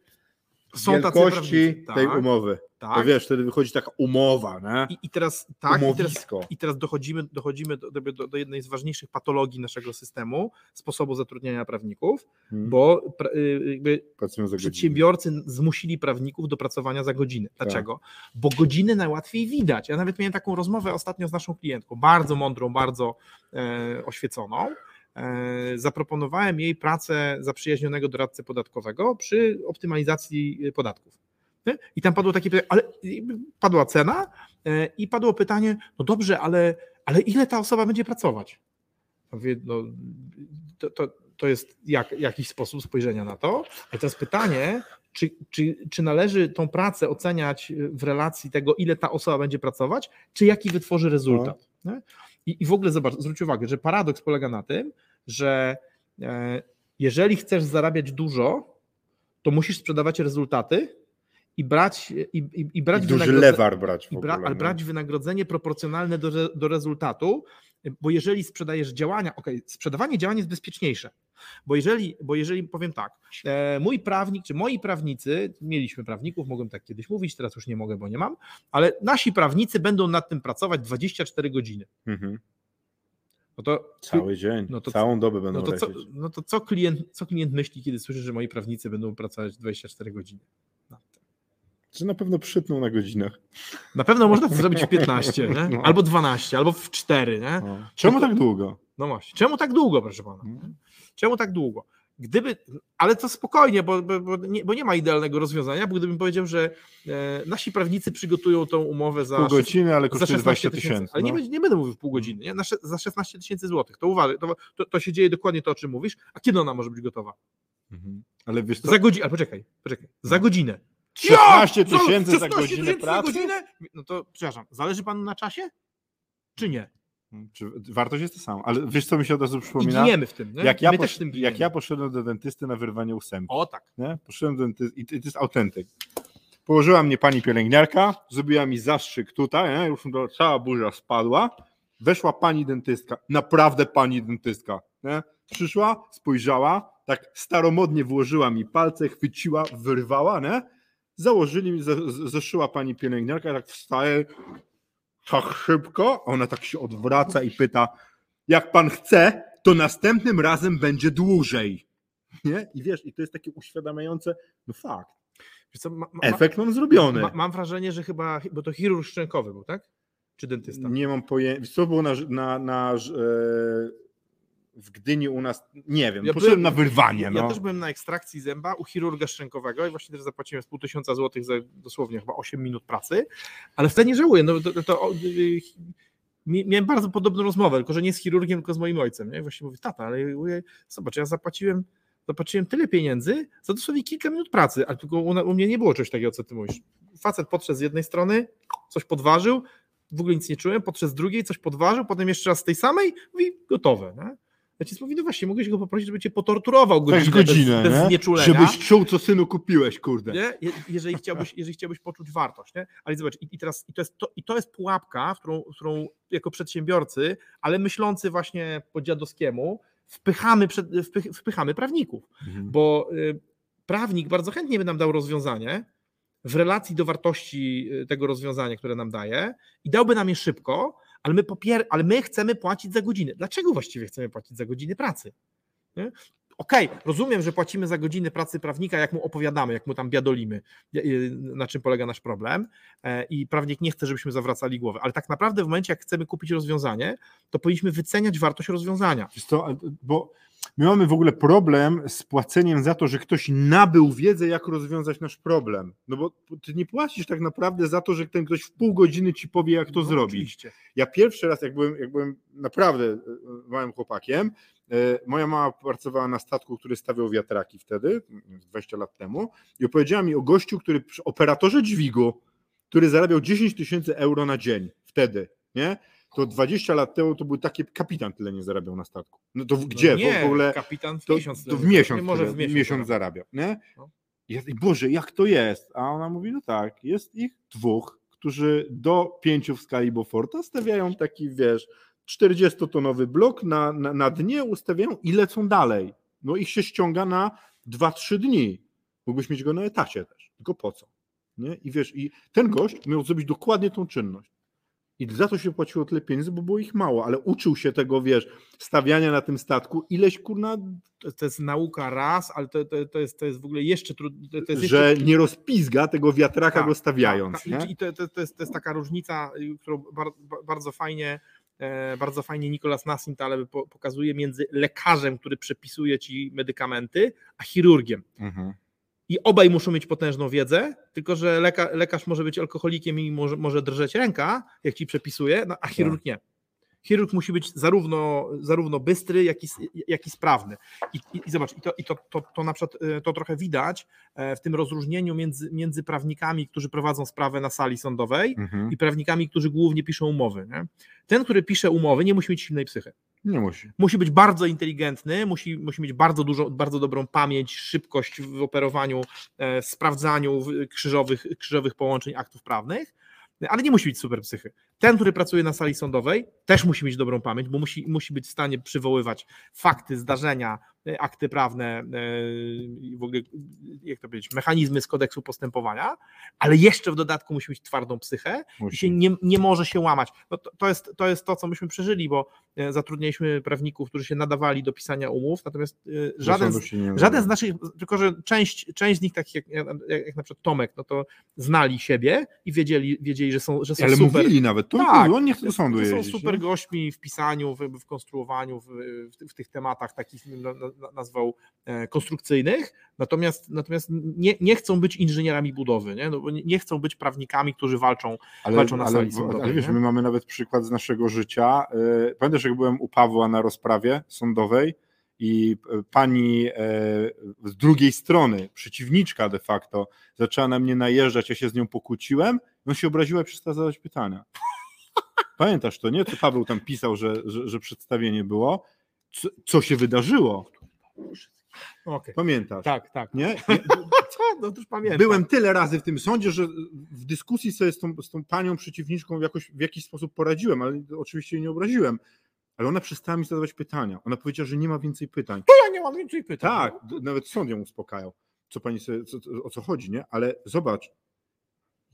Są wielkości tej tak, umowy. To Tak. wiesz, wtedy wychodzi taka umowa, nie? I, I teraz tak, i teraz, i teraz dochodzimy, dochodzimy do, do, do jednej z ważniejszych patologii naszego systemu, sposobu zatrudniania prawników, Hmm. bo pra, y, godzinę. przedsiębiorcy zmusili prawników do pracowania za godziny. Dlaczego? Bo godziny najłatwiej widać. Ja nawet miałem taką rozmowę ostatnio z naszą klientką, bardzo mądrą, bardzo e, oświeconą. E, zaproponowałem jej pracę zaprzyjaźnionego doradcy podatkowego przy optymalizacji e, podatków. I tam padło takie pytanie, ale padła cena e, i padło pytanie, no dobrze, ale, ale ile ta osoba będzie pracować? Mówię, no, to, to, to jest jak, jakiś sposób spojrzenia na to. A teraz pytanie, czy, czy, czy należy tą pracę oceniać w relacji tego, ile ta osoba będzie pracować, czy jaki wytworzy rezultat. nie? I, I w ogóle zobacz, zwróć uwagę, że paradoks polega na tym, że e, jeżeli chcesz zarabiać dużo, to musisz sprzedawać rezultaty i brać, i, i, i brać I duży lewar brać w ogóle. bra, ale no. brać wynagrodzenie proporcjonalne do, do rezultatu, bo jeżeli sprzedajesz działania, ok, sprzedawanie działań jest bezpieczniejsze, bo jeżeli, bo jeżeli powiem tak, e, mój prawnik, czy moi prawnicy, mieliśmy prawników, mogłem tak kiedyś mówić, teraz już nie mogę, bo nie mam, ale nasi prawnicy będą nad tym pracować 24 godziny. Mhm. No to, Cały dzień, No to- całą dobę będą no to, co, lecieć. no to co, klient, co klient myśli, kiedy słyszy, że moi prawnicy będą pracować 24 godziny? No. Że na pewno przytną na godzinach. Na pewno można to zrobić w 15, (laughs) nie? No. albo 12, albo w 4, nie? No. Czemu tak długo? No właśnie. Czemu tak długo, proszę pana? Mhm. Czemu tak długo? Gdyby, ale to spokojnie, bo, bo, nie, bo nie ma idealnego rozwiązania, bo gdybym powiedział, że e, nasi prawnicy przygotują tą umowę za, Pół godziny, ale kosztuje 16 20 tysięcy. Ale nie, no. nie będę mówił pół godziny, nie? Na, za 16 tysięcy złotych. To uważaj, to, to, to się dzieje dokładnie to, o czym mówisz. A kiedy ona może być gotowa? Mhm. Ale wiesz co? Za godzinę, ale poczekaj, poczekaj, za godzinę. 16 Ja! tysięcy za 16 godzinę tysięcy za pracy? godzinę? No to, przepraszam, zależy panu na czasie? Czy nie? Czy wartość jest ta sama? Ale wiesz co mi się od razu I przypomina? giniemy w tym, nie? Jak ja, posz... tym jak ja poszedłem do dentysty na wyrwanie ósemki. O tak. Nie? Poszedłem do dentysty i to jest autentyk. Położyła mnie pani pielęgniarka, zrobiła mi zastrzyk tutaj, nie? już cała burza spadła. Weszła pani dentystka, naprawdę pani dentystka. Nie? Przyszła, spojrzała, tak staromodnie włożyła mi palce, chwyciła, wyrwała, nie? założyli mi, ze- z- zeszyła pani pielęgniarka, tak wstaje tak szybko, ona tak się odwraca i pyta, jak pan chce, to następnym razem będzie dłużej. Nie? I wiesz, i to jest takie uświadamiające, no fakt, co, ma, ma, efekt mam zrobiony. ma, mam wrażenie, że chyba, bo to chirurg szczękowy był, tak? Czy dentysta? Nie mam pojęcia, co było na, na, na e, w Gdyni u nas, nie wiem, Ja poszedłem byłem- na wyrwanie. Ja no. też byłem na ekstrakcji zęba u chirurga szczękowego i właśnie też zapłaciłem z pół tysiąca złotych za dosłownie chyba 8 minut pracy, ale wtedy nie żałuję. No, to, to, y, mi- miałem bardzo podobną rozmowę, tylko że nie z chirurgiem, tylko z moim ojcem. Nie? I Właśnie mówi, tata, ale zobacz, ja zapłaciłem, zapłaciłem tyle pieniędzy za dosłownie kilka minut pracy, ale tylko u, u mnie nie było czegoś takiego, co ty mówisz. Facet podszedł z jednej strony, coś podważył, w ogóle nic nie czułem, podszedł z drugiej, coś podważył, potem jeszcze raz z tej samej, mówi, gotowe. Nie? Ojciec mówi, no właśnie, mogłeś go poprosić, żeby cię potorturował godzinę, Tak godzinę, bez, bez znieczulenia. Żebyś czuł, co synu kupiłeś, kurde. Nie? Je- Jeżeli, chciałbyś, jeżeli chciałbyś poczuć wartość. Nie? Ale zobacz, i, i teraz i to, jest, to, i to jest pułapka, w którą, w którą jako przedsiębiorcy, ale myślący właśnie po dziadowskiemu, wpychamy, przed, wpych, wpychamy prawników. Mhm. Bo y, prawnik bardzo chętnie by nam dał rozwiązanie w relacji do wartości y, tego rozwiązania, które nam daje i dałby nam je szybko, ale my, popier- ale my chcemy płacić za godziny. Dlaczego właściwie chcemy płacić za godziny pracy? Nie? Okej, rozumiem, że płacimy za godziny pracy prawnika, jak mu opowiadamy, jak mu tam biadolimy, y, y, na czym polega nasz problem e, i prawnik nie chce, żebyśmy zawracali głowę, ale tak naprawdę w momencie, jak chcemy kupić rozwiązanie, to powinniśmy wyceniać wartość rozwiązania. Wiesz co, bo my mamy w ogóle problem z płaceniem za to, że ktoś nabył wiedzę, jak rozwiązać nasz problem. No bo ty nie płacisz tak naprawdę za to, że ten ktoś w pół godziny ci powie, jak to No, zrobić. Oczywiście. Ja pierwszy raz, jak byłem, jak byłem naprawdę e, małym chłopakiem, e, moja mama pracowała na statku, który stawiał wiatraki wtedy, 20 lat temu, i opowiedziała mi o gościu, który przy operatorze dźwigu, który zarabiał 10 tysięcy euro na dzień wtedy, nie? To 20 lat temu to był taki kapitan tyle nie zarabiał na statku. No to w- gdzie? No nie, w ogóle kapitan w to, miesiąc. to w miesiąc, Nie może w miesiąc. zarabiał, nie? No. I Boże, jak to jest? A ona mówi, no tak, jest ich dwóch, którzy do pięciu w skali Beauforta stawiają taki, wiesz, 40-tonowy blok na, na, na dnie, ustawiają i lecą dalej. No ich się ściąga na 2-3 dni. Mógłbyś mieć go na etacie też, tylko po co? Nie? I wiesz, i ten gość miał zrobić dokładnie tą czynność. I za to się płaciło tyle pieniędzy, bo było ich mało, ale uczył się tego, wiesz, stawiania na tym statku, ileś kurna, to, jest nauka raz, ale to, to, to, jest, to jest w ogóle jeszcze trudne. Że jeszcze... nie rozpizga tego wiatraka Tak, go stawiając. tak, tak. I, to, to, to, jest, to jest taka różnica, y, którą bar, ba- bardzo fajnie. e, Bardzo fajnie Nicolas Nassim Taleb po- pokazuje między lekarzem, który przepisuje ci medykamenty, a chirurgiem. Mhm. I obaj muszą mieć potężną wiedzę, tylko że leka, lekarz może być alkoholikiem i może, może drżeć ręka, jak ci przepisuje, no, a chirurg nie. Chirurg musi być zarówno, zarówno bystry, jak i, jak i sprawny. I, i, i zobacz, i, to, i to, to, to na przykład e, to trochę widać e, w tym rozróżnieniu między, między prawnikami, którzy prowadzą sprawę na sali sądowej Mhm. i prawnikami, którzy głównie piszą umowy. Nie? Ten, który pisze umowy, nie musi mieć silnej psychy Nie musi. musi być bardzo inteligentny, musi, musi mieć bardzo dużo, bardzo dobrą pamięć, szybkość w operowaniu, e, sprawdzaniu krzyżowych, krzyżowych połączeń aktów prawnych, ale nie musi być super psychy. Ten, który pracuje na sali sądowej, też musi mieć dobrą pamięć, bo musi, musi być w stanie przywoływać fakty, zdarzenia, akty prawne e, i w ogóle, jak to powiedzieć, mechanizmy z kodeksu postępowania, ale jeszcze w dodatku musi mieć twardą psychę i musi. się nie, nie może się łamać. No to, to, jest, to jest to, co myśmy przeżyli, bo e, zatrudnialiśmy prawników, którzy się nadawali do pisania umów, natomiast e, żaden, z, żaden z naszych, tylko że część, część z nich, takich jak, jak, jak na przykład Tomek, no to znali siebie i wiedzieli, wiedzieli że są, że są Ale super. mówili nawet, to Tak, mówił, on nie chce do sądu że są jeździć. super gośćmi w pisaniu, w, w konstruowaniu, w, w, w tych tematach takich no, no, nazwał e, konstrukcyjnych, natomiast, natomiast nie, nie chcą być inżynierami budowy, nie? No, bo nie- chcą być prawnikami, którzy walczą. Ale, walczą na ale, sali sądowej, ale wiesz, my mamy nawet przykład z naszego życia. E, Pamiętasz, jak byłem u Pawła na rozprawie sądowej i e, pani z drugiej strony, przeciwniczka de facto, zaczęła na mnie najeżdżać, ja się z nią pokłóciłem, on się obraziła i przestała zadawać pytania. (laughs) Pamiętasz to, nie? To Paweł tam pisał, że, że, że przedstawienie było. Co, co się wydarzyło? Okay. Pamiętasz? Tak, tak. Nie? (laughs) No to już pamiętam. Byłem tyle razy w tym sądzie, że w dyskusji sobie z tą, z tą panią przeciwniczką jakoś, w jakiś sposób poradziłem, ale oczywiście jej nie obraziłem. Ale ona przestała mi zadawać pytania. Ona powiedziała, że nie ma więcej pytań. To ja nie mam więcej pytań. Tak, d- nawet sąd ją uspokajał. Co pani sobie, co, o co chodzi, nie? Ale zobacz,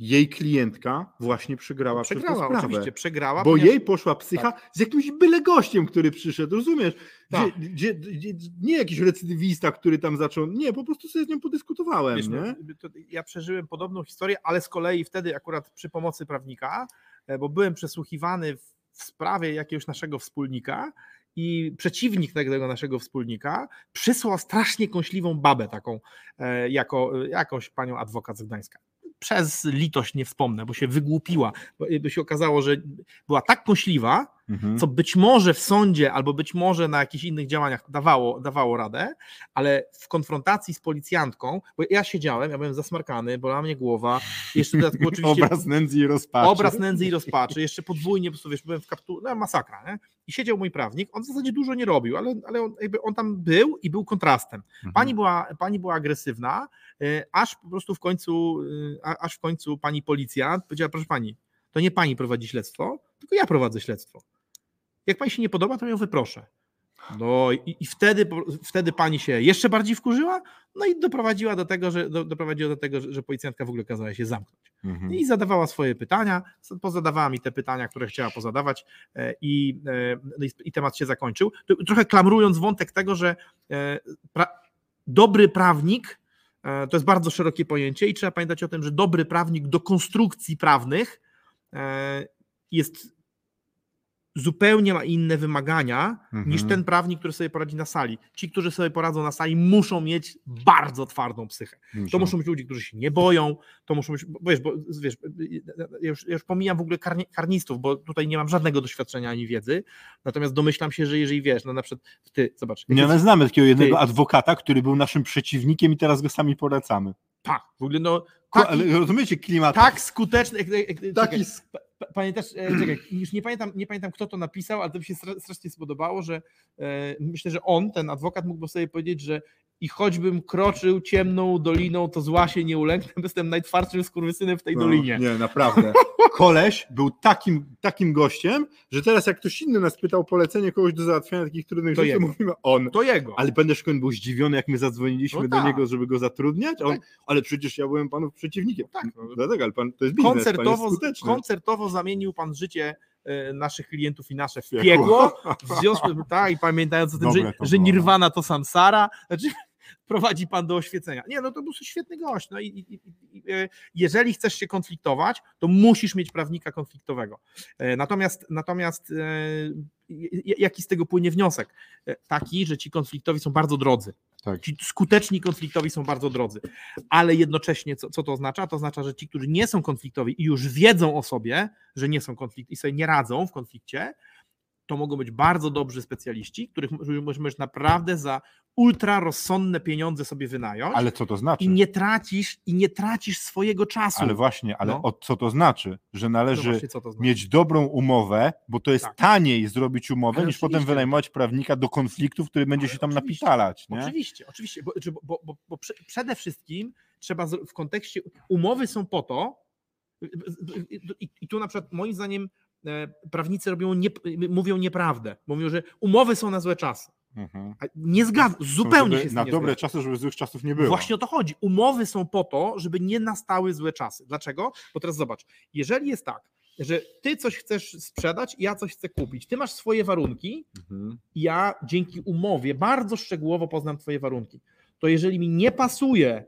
jej klientka właśnie przegrała, przez Przegrała, tę sprawę. oczywiście, przegrała. Bo ponieważ- jej poszła psycha z jakimś byle gościem, który przyszedł, rozumiesz? Tak. Gdzie, gdzie, gdzie, nie jakiś recydywista, który tam zaczął. Nie, po prostu sobie z nią podyskutowałem. Wiesz, nie? no, to ja przeżyłem podobną historię, ale z kolei wtedy akurat przy pomocy prawnika, e, bo byłem przesłuchiwany w, w sprawie jakiegoś naszego wspólnika i przeciwnik tego naszego wspólnika przysłał strasznie kąśliwą babę taką, e, jako, jakąś panią adwokat z Gdańska. Przez litość nie wspomnę, bo się wygłupiła, bo, się okazało, że była tak kąśliwa, Mhm. co być może w sądzie albo być może na jakichś innych działaniach dawało, dawało radę, ale w konfrontacji z policjantką, bo ja siedziałem, ja byłem zasmarkany, bolała mnie głowa, jeszcze dodatkowo (laughs) oczywiście Obraz nędzy i rozpaczy. obraz nędzy i rozpaczy, jeszcze podwójnie, po prostu wiesz, byłem w kapturze, no masakra, nie? I siedział mój prawnik, on w zasadzie dużo nie robił, ale, ale on, jakby on tam był i był kontrastem. Mhm. Pani była, pani była agresywna, aż po prostu w końcu, a- aż w końcu pani policjant powiedziała, proszę pani, to nie pani prowadzi śledztwo, tylko ja prowadzę śledztwo. Jak pani się nie podoba, to ją wyproszę. No i, i wtedy, wtedy pani się jeszcze bardziej wkurzyła, no i doprowadziła do tego, że, do, doprowadziła do tego, że, że policjantka w ogóle kazała się zamknąć. Mhm. I zadawała swoje pytania, pozadawała mi te pytania, które chciała pozadawać e, i, e, no i, i temat się zakończył. Trochę klamrując wątek tego, że e, pra, dobry prawnik e, to jest bardzo szerokie pojęcie i trzeba pamiętać o tym, że dobry prawnik do konstrukcji prawnych e, jest zupełnie ma inne wymagania niż Mhm. ten prawnik, który sobie poradzi na sali. Ci, którzy sobie poradzą na sali, muszą mieć bardzo twardą psychę. To muszą być ludzie, którzy się nie boją, to muszą być, bo wiesz, bo, wiesz ja, już, ja już pomijam w ogóle karni, karnistów, bo tutaj nie mam żadnego doświadczenia ani wiedzy, natomiast domyślam się, że jeżeli wiesz, no na przykład ty, zobacz. Nie, jak ale znamy takiego jednego Ty. adwokata, który był naszym przeciwnikiem i teraz go sami polecamy. tak, w ogóle no, taki, ale rozumiecie klimat? tak skuteczny, Taki czekaj, pamiętasz, e, czekaj, już nie pamiętam, nie pamiętam kto to napisał, ale to mi się stra- strasznie spodobało, że e, myślę, że on, ten adwokat mógłby sobie powiedzieć, że i choćbym kroczył ciemną doliną, to zła się nie ulęknę, jestem najtwardszym skurwysynem w tej No, dolinie. Nie, naprawdę. (laughs) Koleś był takim, takim gościem, że teraz jak ktoś inny nas pytał o polecenie kogoś do załatwiania takich trudnych To rzeczy, jego. mówimy on. To jego. Ale będziesz on był zdziwiony, jak my zadzwoniliśmy No do tak. niego, żeby go zatrudniać? On, Tak. ale przecież ja byłem panów przeciwnikiem. Tak. No, Dlatego, ale pan to jest biznes, pan jest koncertowo, koncertowo zamienił pan życie e, naszych klientów i nasze w Piekło. (laughs) W związku z tak, i pamiętając o tym, Dobre że, że było. nirwana to samsara, znaczy prowadzi pan do oświecenia. Nie, no to był świetny gość. No i, i, i, e, jeżeli chcesz się konfliktować, to musisz mieć prawnika konfliktowego. E, Natomiast, natomiast e, jaki z tego płynie wniosek? Taki, że ci konfliktowi są bardzo drodzy. Tak. Ci skuteczni konfliktowi są bardzo drodzy. Ale jednocześnie, co, co to oznacza? To oznacza, że ci, którzy nie są konfliktowi i już wiedzą o sobie, że nie są konflikt i sobie nie radzą w konflikcie, to mogą być bardzo dobrzy specjaliści, których mo- możesz naprawdę za ultra rozsądne pieniądze sobie wynająć Ale co to znaczy? i nie tracisz i nie tracisz swojego czasu. Ale właśnie, ale No. o, co to znaczy? Że No należy właśnie, co to znaczy? mieć dobrą umowę, bo to jest Tak. taniej zrobić umowę, Ale niż potem oczywiście. wynajmować prawnika do konfliktów, który będzie Ale się tam oczywiście. napitalać. Nie? Oczywiście, oczywiście, bo, bo, bo, bo prze- przede wszystkim trzeba w kontekście, umowy są po to, i, i tu na przykład moim zdaniem e, prawnicy robią nie, mówią nieprawdę, mówią, że umowy są na złe czasy. Mhm. Nie zgadzam, zupełnie żeby, się z Na dobre zgadzam. czasy, żeby złych czasów nie było. Właśnie o to chodzi. Umowy są po to, żeby nie nastały złe czasy. Dlaczego? Bo teraz zobacz, jeżeli jest tak, że ty coś chcesz sprzedać, ja coś chcę kupić, ty masz swoje warunki, Mhm. i ja dzięki umowie bardzo szczegółowo poznam Twoje warunki. To jeżeli mi nie pasuje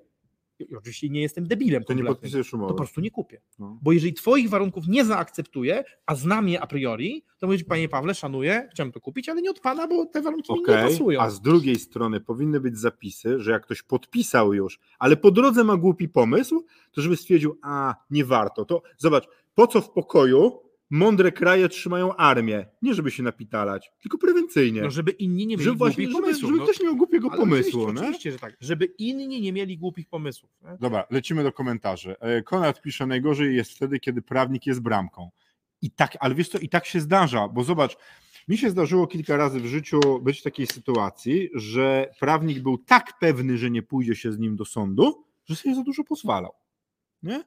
oczywiście nie jestem debilem, To nie podpisujesz to umowy. po prostu nie kupię. No. Bo jeżeli twoich warunków nie zaakceptuję, a znam je a priori, to mówisz, panie Pawle, szanuję, chciałem to kupić, ale nie od pana, bo te warunki mi nie pasują. a z drugiej strony powinny być zapisy, że jak ktoś podpisał już, ale po drodze ma głupi pomysł, to żeby stwierdził, a nie warto. To zobacz, po co w pokoju mądre kraje trzymają armię? Nie żeby się napitalać, tylko prewencyjnie. No, żeby inni nie mieli żeby właśnie, głupich pomysłów. żeby no. ktoś nie miał głupiego Ale pomysłu. Oczywiście, nie? oczywiście, że tak. Żeby inni nie mieli głupich pomysłów. Nie? Dobra, lecimy do komentarzy. E, Konrad pisze, najgorzej jest wtedy, kiedy prawnik jest bramką. I tak, ale wiesz co, i tak się zdarza, bo zobacz, mi się zdarzyło kilka razy w życiu być w takiej sytuacji, że prawnik był tak pewny, że nie pójdzie się z nim do sądu, że sobie za dużo pozwalał. Nie?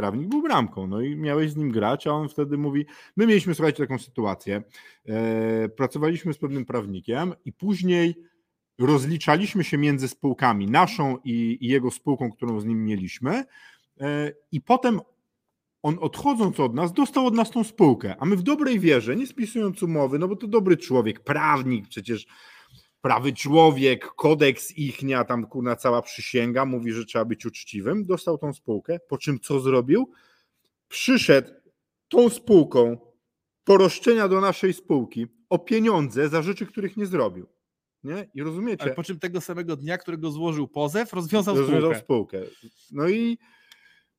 Prawnik był bramką, no i miałeś z nim grać, a on wtedy mówi, my mieliśmy, słuchajcie, taką sytuację, e, pracowaliśmy z pewnym prawnikiem i później rozliczaliśmy się między spółkami, naszą i, i jego spółką, którą z nim mieliśmy, e, i potem on odchodząc od nas, dostał od nas tą spółkę, a my w dobrej wierze, nie spisując umowy, no bo to dobry człowiek, prawnik, przecież prawy człowiek, kodeks ichnia, tam kurna cała przysięga, mówi, że trzeba być uczciwym, dostał tą spółkę, po czym co zrobił? Przyszedł tą spółką po roszczenia do naszej spółki o pieniądze za rzeczy, których nie zrobił. Nie? I rozumiecie? Ale po czym tego samego dnia, którego złożył pozew, rozwiązał Rozwiązał spółkę. spółkę. No i,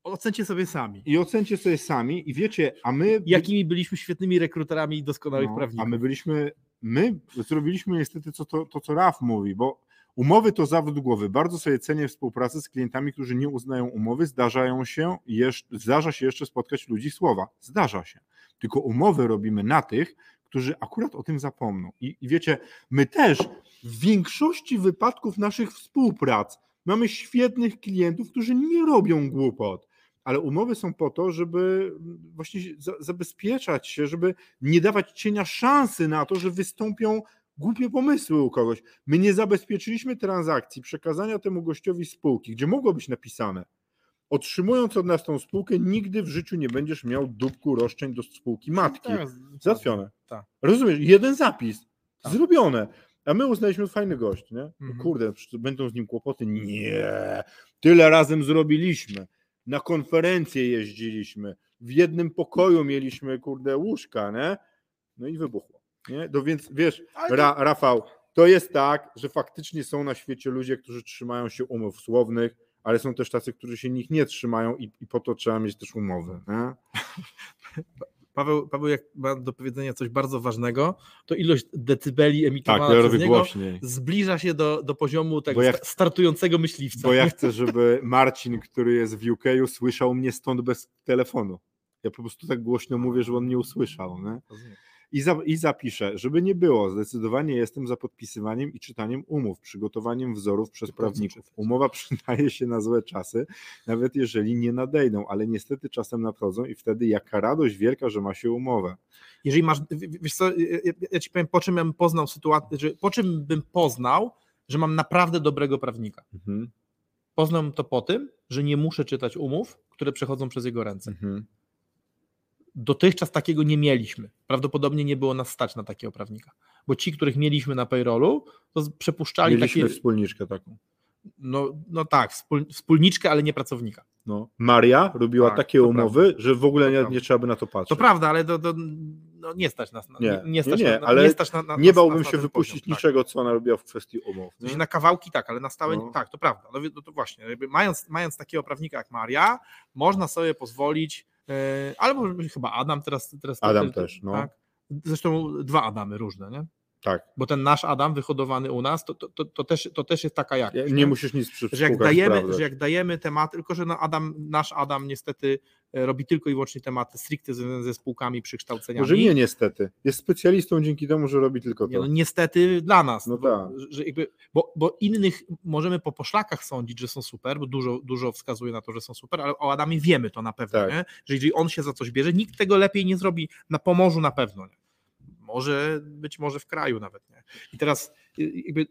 Ocencie sobie sami. i ocencie sobie sami i wiecie, a my... Jakimi byliśmy świetnymi rekruterami i doskonałych No, prawników. A my byliśmy, my zrobiliśmy niestety to, to, to, co Raf mówi, bo umowy to zawód głowy. Bardzo sobie cenię współpracę z klientami, którzy nie uznają umowy. Zdarzają się, jeszcze, zdarza się jeszcze spotkać ludzi słowa. Zdarza się. Tylko umowy robimy na tych, którzy akurat o tym zapomną. I, I wiecie, my też w większości wypadków naszych współprac mamy świetnych klientów, którzy nie robią głupot. Ale umowy są po to, żeby właśnie za- zabezpieczać się, żeby nie dawać cienia szansy na to, że wystąpią głupie pomysły u kogoś. My nie zabezpieczyliśmy transakcji przekazania temu gościowi spółki, gdzie mogło być napisane. Otrzymując od nas tą spółkę, nigdy w życiu nie będziesz miał dupku roszczeń do spółki matki. Tak, Załatwione. Tak. Rozumiesz? Jeden zapis. Tak. Zrobione. A my uznaliśmy fajny gość, nie? No Mhm. Kurde, będą z nim kłopoty. Nie. Tyle razem zrobiliśmy. Na konferencje jeździliśmy. W jednym pokoju mieliśmy, kurde, łóżka, nie? No i wybuchło. Nie? No więc wiesz, Ra, Rafał, to jest tak, że faktycznie są na świecie ludzie, którzy trzymają się umów słownych, ale są też tacy, którzy się nich nie trzymają i, i po to trzeba mieć też umowy. Nie? (laughs) Paweł, Paweł, jak ma do powiedzenia coś bardzo ważnego, to ilość decybeli Tak, emitowana to ja przez niego głośniej. zbliża się do, do poziomu tego Bo ja sta- startującego myśliwca. Bo ja chcę, (laughs) żeby Marcin, który jest w UK, słyszał mnie stąd bez telefonu. Ja po prostu tak głośno mówię, że on nie usłyszał. Nie? I, za, I zapiszę, żeby nie było, zdecydowanie jestem za podpisywaniem i czytaniem umów, przygotowaniem wzorów przez prawników. Umowa przydaje się na złe czasy, nawet jeżeli nie nadejdą, ale niestety czasem nadchodzą i wtedy jaka radość wielka, że ma się umowę. Jeżeli masz, wiesz co, ja, ci powiem, po czym bym poznał sytuację, że po czym bym poznał, że mam naprawdę dobrego prawnika. Mhm, Poznam to po tym, że nie muszę czytać umów, które przechodzą przez jego ręce. mhm. Dotychczas takiego nie mieliśmy. Prawdopodobnie nie było nas stać na takiego prawnika. Bo ci, których mieliśmy na payrollu, to przepuszczali Mieliśmy takie. wspólniczkę taką. No, no tak, wspól, wspólniczkę, ale nie pracownika. No. Maria robiła Tak, takie umowy, że w ogóle nie, prawda. nie trzeba by na to patrzeć. To prawda, ale to, to no, nie stać nas na, Nie, nie, nie nie, stać nie, na, na, ale nie stać na, na, nie bałbym na się wypuścić poziom, tak. niczego, co ona robiła w kwestii umów. Nie? na kawałki tak, ale na stałe No. tak, to prawda. No, no to właśnie, mając, mając takiego prawnika jak Maria, można sobie pozwolić, albo chyba Adam teraz. teraz Adam też, no. Tak? Zresztą dwa Adamy różne, nie? Tak. Bo ten nasz Adam wyhodowany u nas, to, to, to, to, też, to też jest taka jakość. Nie, nie musisz nic przy że jak, dajemy, sprawdzać. że jak dajemy tematy, tylko że no Adam, nasz Adam niestety e, robi tylko i wyłącznie tematy stricte związane ze spółkami, przykształceniami. Może nie niestety. Jest specjalistą dzięki temu, że robi tylko Nie, to. no niestety dla nas, No bo, tak. że jakby, bo, bo innych możemy po poszlakach sądzić, że są super, bo dużo, dużo wskazuje na to, że są super, ale o Adamie wiemy to na pewno, Tak. nie? że jeżeli on się za coś bierze, nikt tego lepiej nie zrobi na Pomorzu na pewno. Nie? Może być może w kraju nawet. Nie? I teraz y, jakby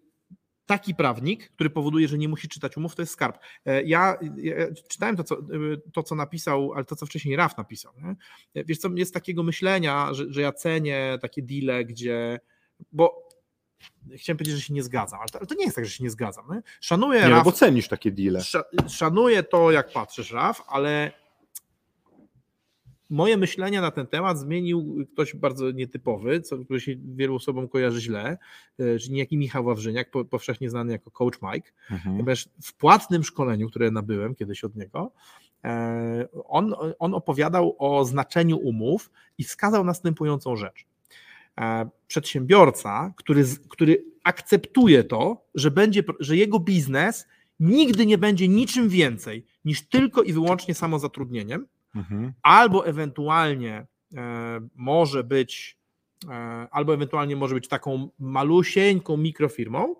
taki prawnik, który powoduje, że nie musi czytać umów, to jest skarb. E, Ja, ja czytałem to co, y, to, co napisał, ale to, co wcześniej Raf napisał. Nie? Wiesz co, jest takiego myślenia, że, że ja cenię takie deale, gdzie, bo chciałem powiedzieć, że się nie zgadzam, ale to, ale to nie jest tak, że się nie zgadzam. Nie? Szanuję Nie, no Raf, bo cenisz takie deale. Sza- Szanuję to, jak patrzysz, Raf, ale moje myślenie na ten temat zmienił ktoś bardzo nietypowy, co, który się wielu osobom kojarzy źle, e, czyli niejaki Michał Wawrzyniak, po, powszechnie znany jako Coach Mike. Mhm. Ponieważ w płatnym szkoleniu, które nabyłem kiedyś od niego, e, on, on opowiadał o znaczeniu umów i wskazał następującą rzecz. E, Przedsiębiorca, który, który akceptuje to, że, będzie, że jego biznes nigdy nie będzie niczym więcej niż tylko i wyłącznie samozatrudnieniem, Mhm. albo ewentualnie e, może być e, albo ewentualnie może być taką malusieńką mikrofirmą,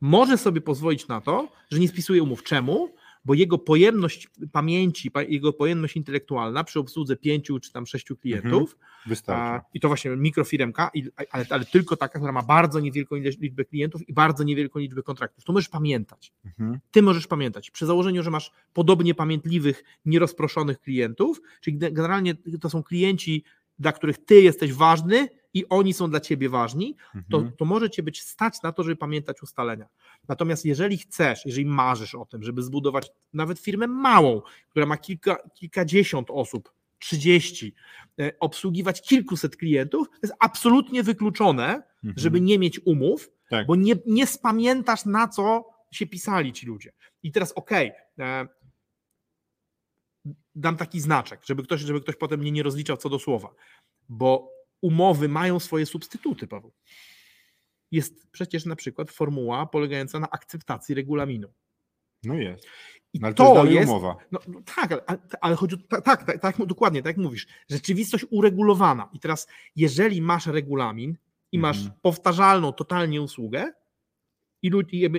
może sobie pozwolić na to, że nie spisuje umów. Czemu? Bo jego pojemność pamięci, pa- jego pojemność intelektualna przy obsłudze pięciu czy tam sześciu klientów, a, Wystarczy. i to właśnie mikrofiremka, ale, ale tylko taka, która ma bardzo niewielką liczbę klientów i bardzo niewielką liczbę kontraktów. To możesz pamiętać Mhm. ty możesz pamiętać. Przy założeniu, że masz podobnie pamiętliwych, nierozproszonych klientów, czyli ge- generalnie to są klienci, dla których ty jesteś ważny i oni są dla ciebie ważni, to, Mhm. to może cię być stać na to, żeby pamiętać ustalenia. Natomiast jeżeli chcesz, jeżeli marzysz o tym, żeby zbudować nawet firmę małą, która ma kilka, kilkadziesiąt osób, 30, e, obsługiwać kilkuset klientów, to jest absolutnie wykluczone, Mhm. żeby nie mieć umów, Tak. bo nie, nie spamiętasz na co się pisali ci ludzie. I teraz okej, e, dam taki znaczek, żeby ktoś, żeby ktoś potem mnie nie rozliczał co do słowa, bo umowy mają swoje substytuty, Paweł. Jest przecież na przykład formuła polegająca na akceptacji regulaminu. No jest. No, ale to, jest to dalej jest, umowa. no, no tak, ale, ale- chodzi o, tak, tak, tak, tak, dokładnie, tak jak mówisz, rzeczywistość uregulowana. I teraz, jeżeli masz regulamin i masz Mhm. powtarzalną totalnie usługę i,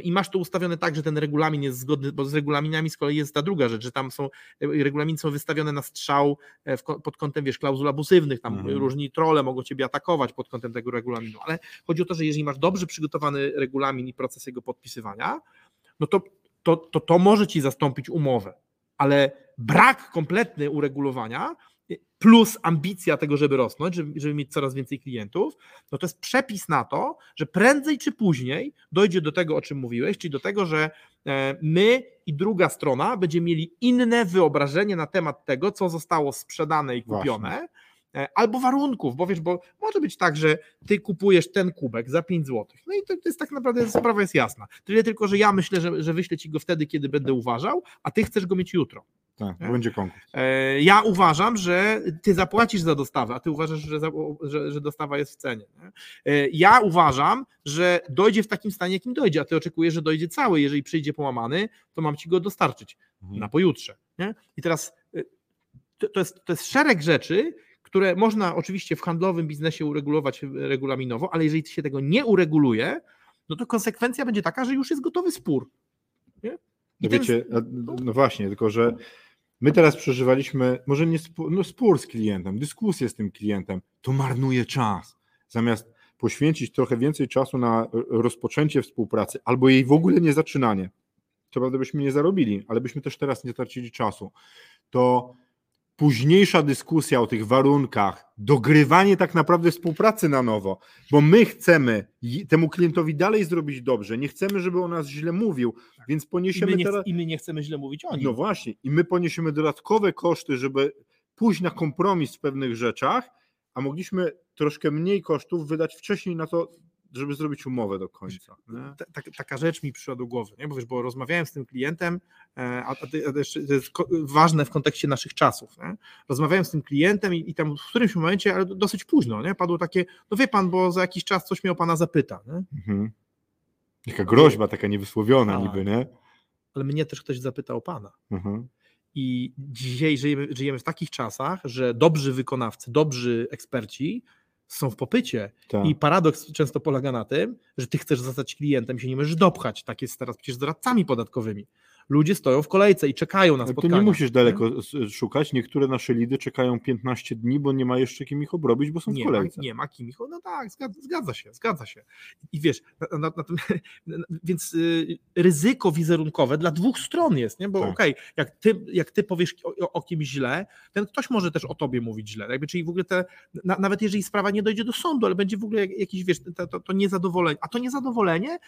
i, masz to ustawione tak, że ten regulamin jest zgodny, bo z regulaminami z kolei jest ta druga rzecz, że tam są, e, regulaminy są wystawione na strzał e, w, pod kątem, wiesz, klauzul abusywnych, tam Mhm. różni trole mogą ciebie atakować pod kątem tego regulaminu, ale chodzi o to, że jeżeli masz dobrze przygotowany regulamin i proces jego podpisywania, no to to, to, to może ci zastąpić umowę, ale brak kompletny uregulowania plus ambicja tego, żeby rosnąć, żeby, żeby mieć coraz więcej klientów, no to jest przepis na to, że prędzej czy później dojdzie do tego, o czym mówiłeś, czyli do tego, że e, my i druga strona będziemy mieli inne wyobrażenie na temat tego, co zostało sprzedane i kupione, e, albo warunków, bo wiesz, bo może być tak, że ty kupujesz ten kubek za 5 zł. No i to, to jest tak naprawdę sprawa jest jasna. Tyle tylko, że ja myślę, że, że wyślę ci go wtedy, kiedy będę uważał, a ty chcesz go mieć jutro. Tak, Nie? będzie konkurs. E, Ja uważam, że ty zapłacisz za dostawę, a ty uważasz, że, za, że, że dostawa jest w cenie. nie? E, Ja uważam, że dojdzie w takim stanie, jakim dojdzie, a ty oczekujesz, że dojdzie cały. Jeżeli przyjdzie połamany, to mam ci go dostarczyć Mhm. na pojutrze. Nie? I teraz y, to, jest, to jest szereg rzeczy, które można oczywiście w handlowym biznesie uregulować regulaminowo, ale jeżeli się tego nie ureguluje, no to konsekwencja będzie taka, że już jest gotowy spór. Nie? I No wiecie, no właśnie, tylko że my teraz przeżywaliśmy, może nie spór, no spór z klientem, dyskusję z tym klientem, to marnuje czas. Zamiast poświęcić trochę więcej czasu na e, rozpoczęcie współpracy albo jej w ogóle nie zaczynanie, co prawda byśmy nie zarobili, ale byśmy też teraz nie tracili czasu, to późniejsza dyskusja o tych warunkach, dogrywanie tak naprawdę współpracy na nowo, bo my chcemy i- temu klientowi dalej zrobić dobrze, nie chcemy, żeby o nas źle mówił, więc I poniesiemy my, nie, teraz... I my nie chcemy źle mówić o nim. No właśnie, i my poniesiemy dodatkowe koszty, żeby pójść na kompromis w pewnych rzeczach, a mogliśmy troszkę mniej kosztów wydać wcześniej na to, żeby zrobić umowę do końca. nie? Ta, ta, taka rzecz mi przyszła do głowy, nie? bo wiesz, bo rozmawiałem z tym klientem, e, a, a, a to jest ważne w kontekście naszych czasów. Nie? Rozmawiałem z tym klientem i, i tam w którymś momencie, ale dosyć późno, nie? padło takie, no wie pan, bo za jakiś czas coś mnie o pana zapyta, nie? Mhm. Taka groźba, taka niewysłowiona Tak. niby, nie? ale mnie też ktoś zapytał o pana. Mhm. I dzisiaj żyjemy, żyjemy w takich czasach, że dobrzy wykonawcy, dobrzy eksperci są w popycie. Tak. I paradoks często polega na tym, że ty chcesz zostać klientem, się nie możesz dopchać. Tak jest teraz przecież z doradcami podatkowymi. Ludzie stoją w kolejce i czekają na Ale spotkanie. to nie musisz daleko s- szukać. Niektóre nasze lidy czekają 15 dni, bo nie ma jeszcze kim ich obrobić, bo są w nie ma, kolejce. nie ma kim ich. No tak, zgadza, zgadza się, zgadza się. I wiesz, na, na, na tym, (laughs) więc y, ryzyko wizerunkowe dla dwóch stron jest, nie? Bo Tak. okej, jak, ty, jak ty powiesz o, o- kimś źle, ten ktoś może też o tobie mówić źle. Jakby, czyli w ogóle te, na, nawet jeżeli sprawa nie dojdzie do sądu, ale będzie w ogóle jak- jakiś, wiesz, to, to, to niezadowolenie. A to niezadowolenie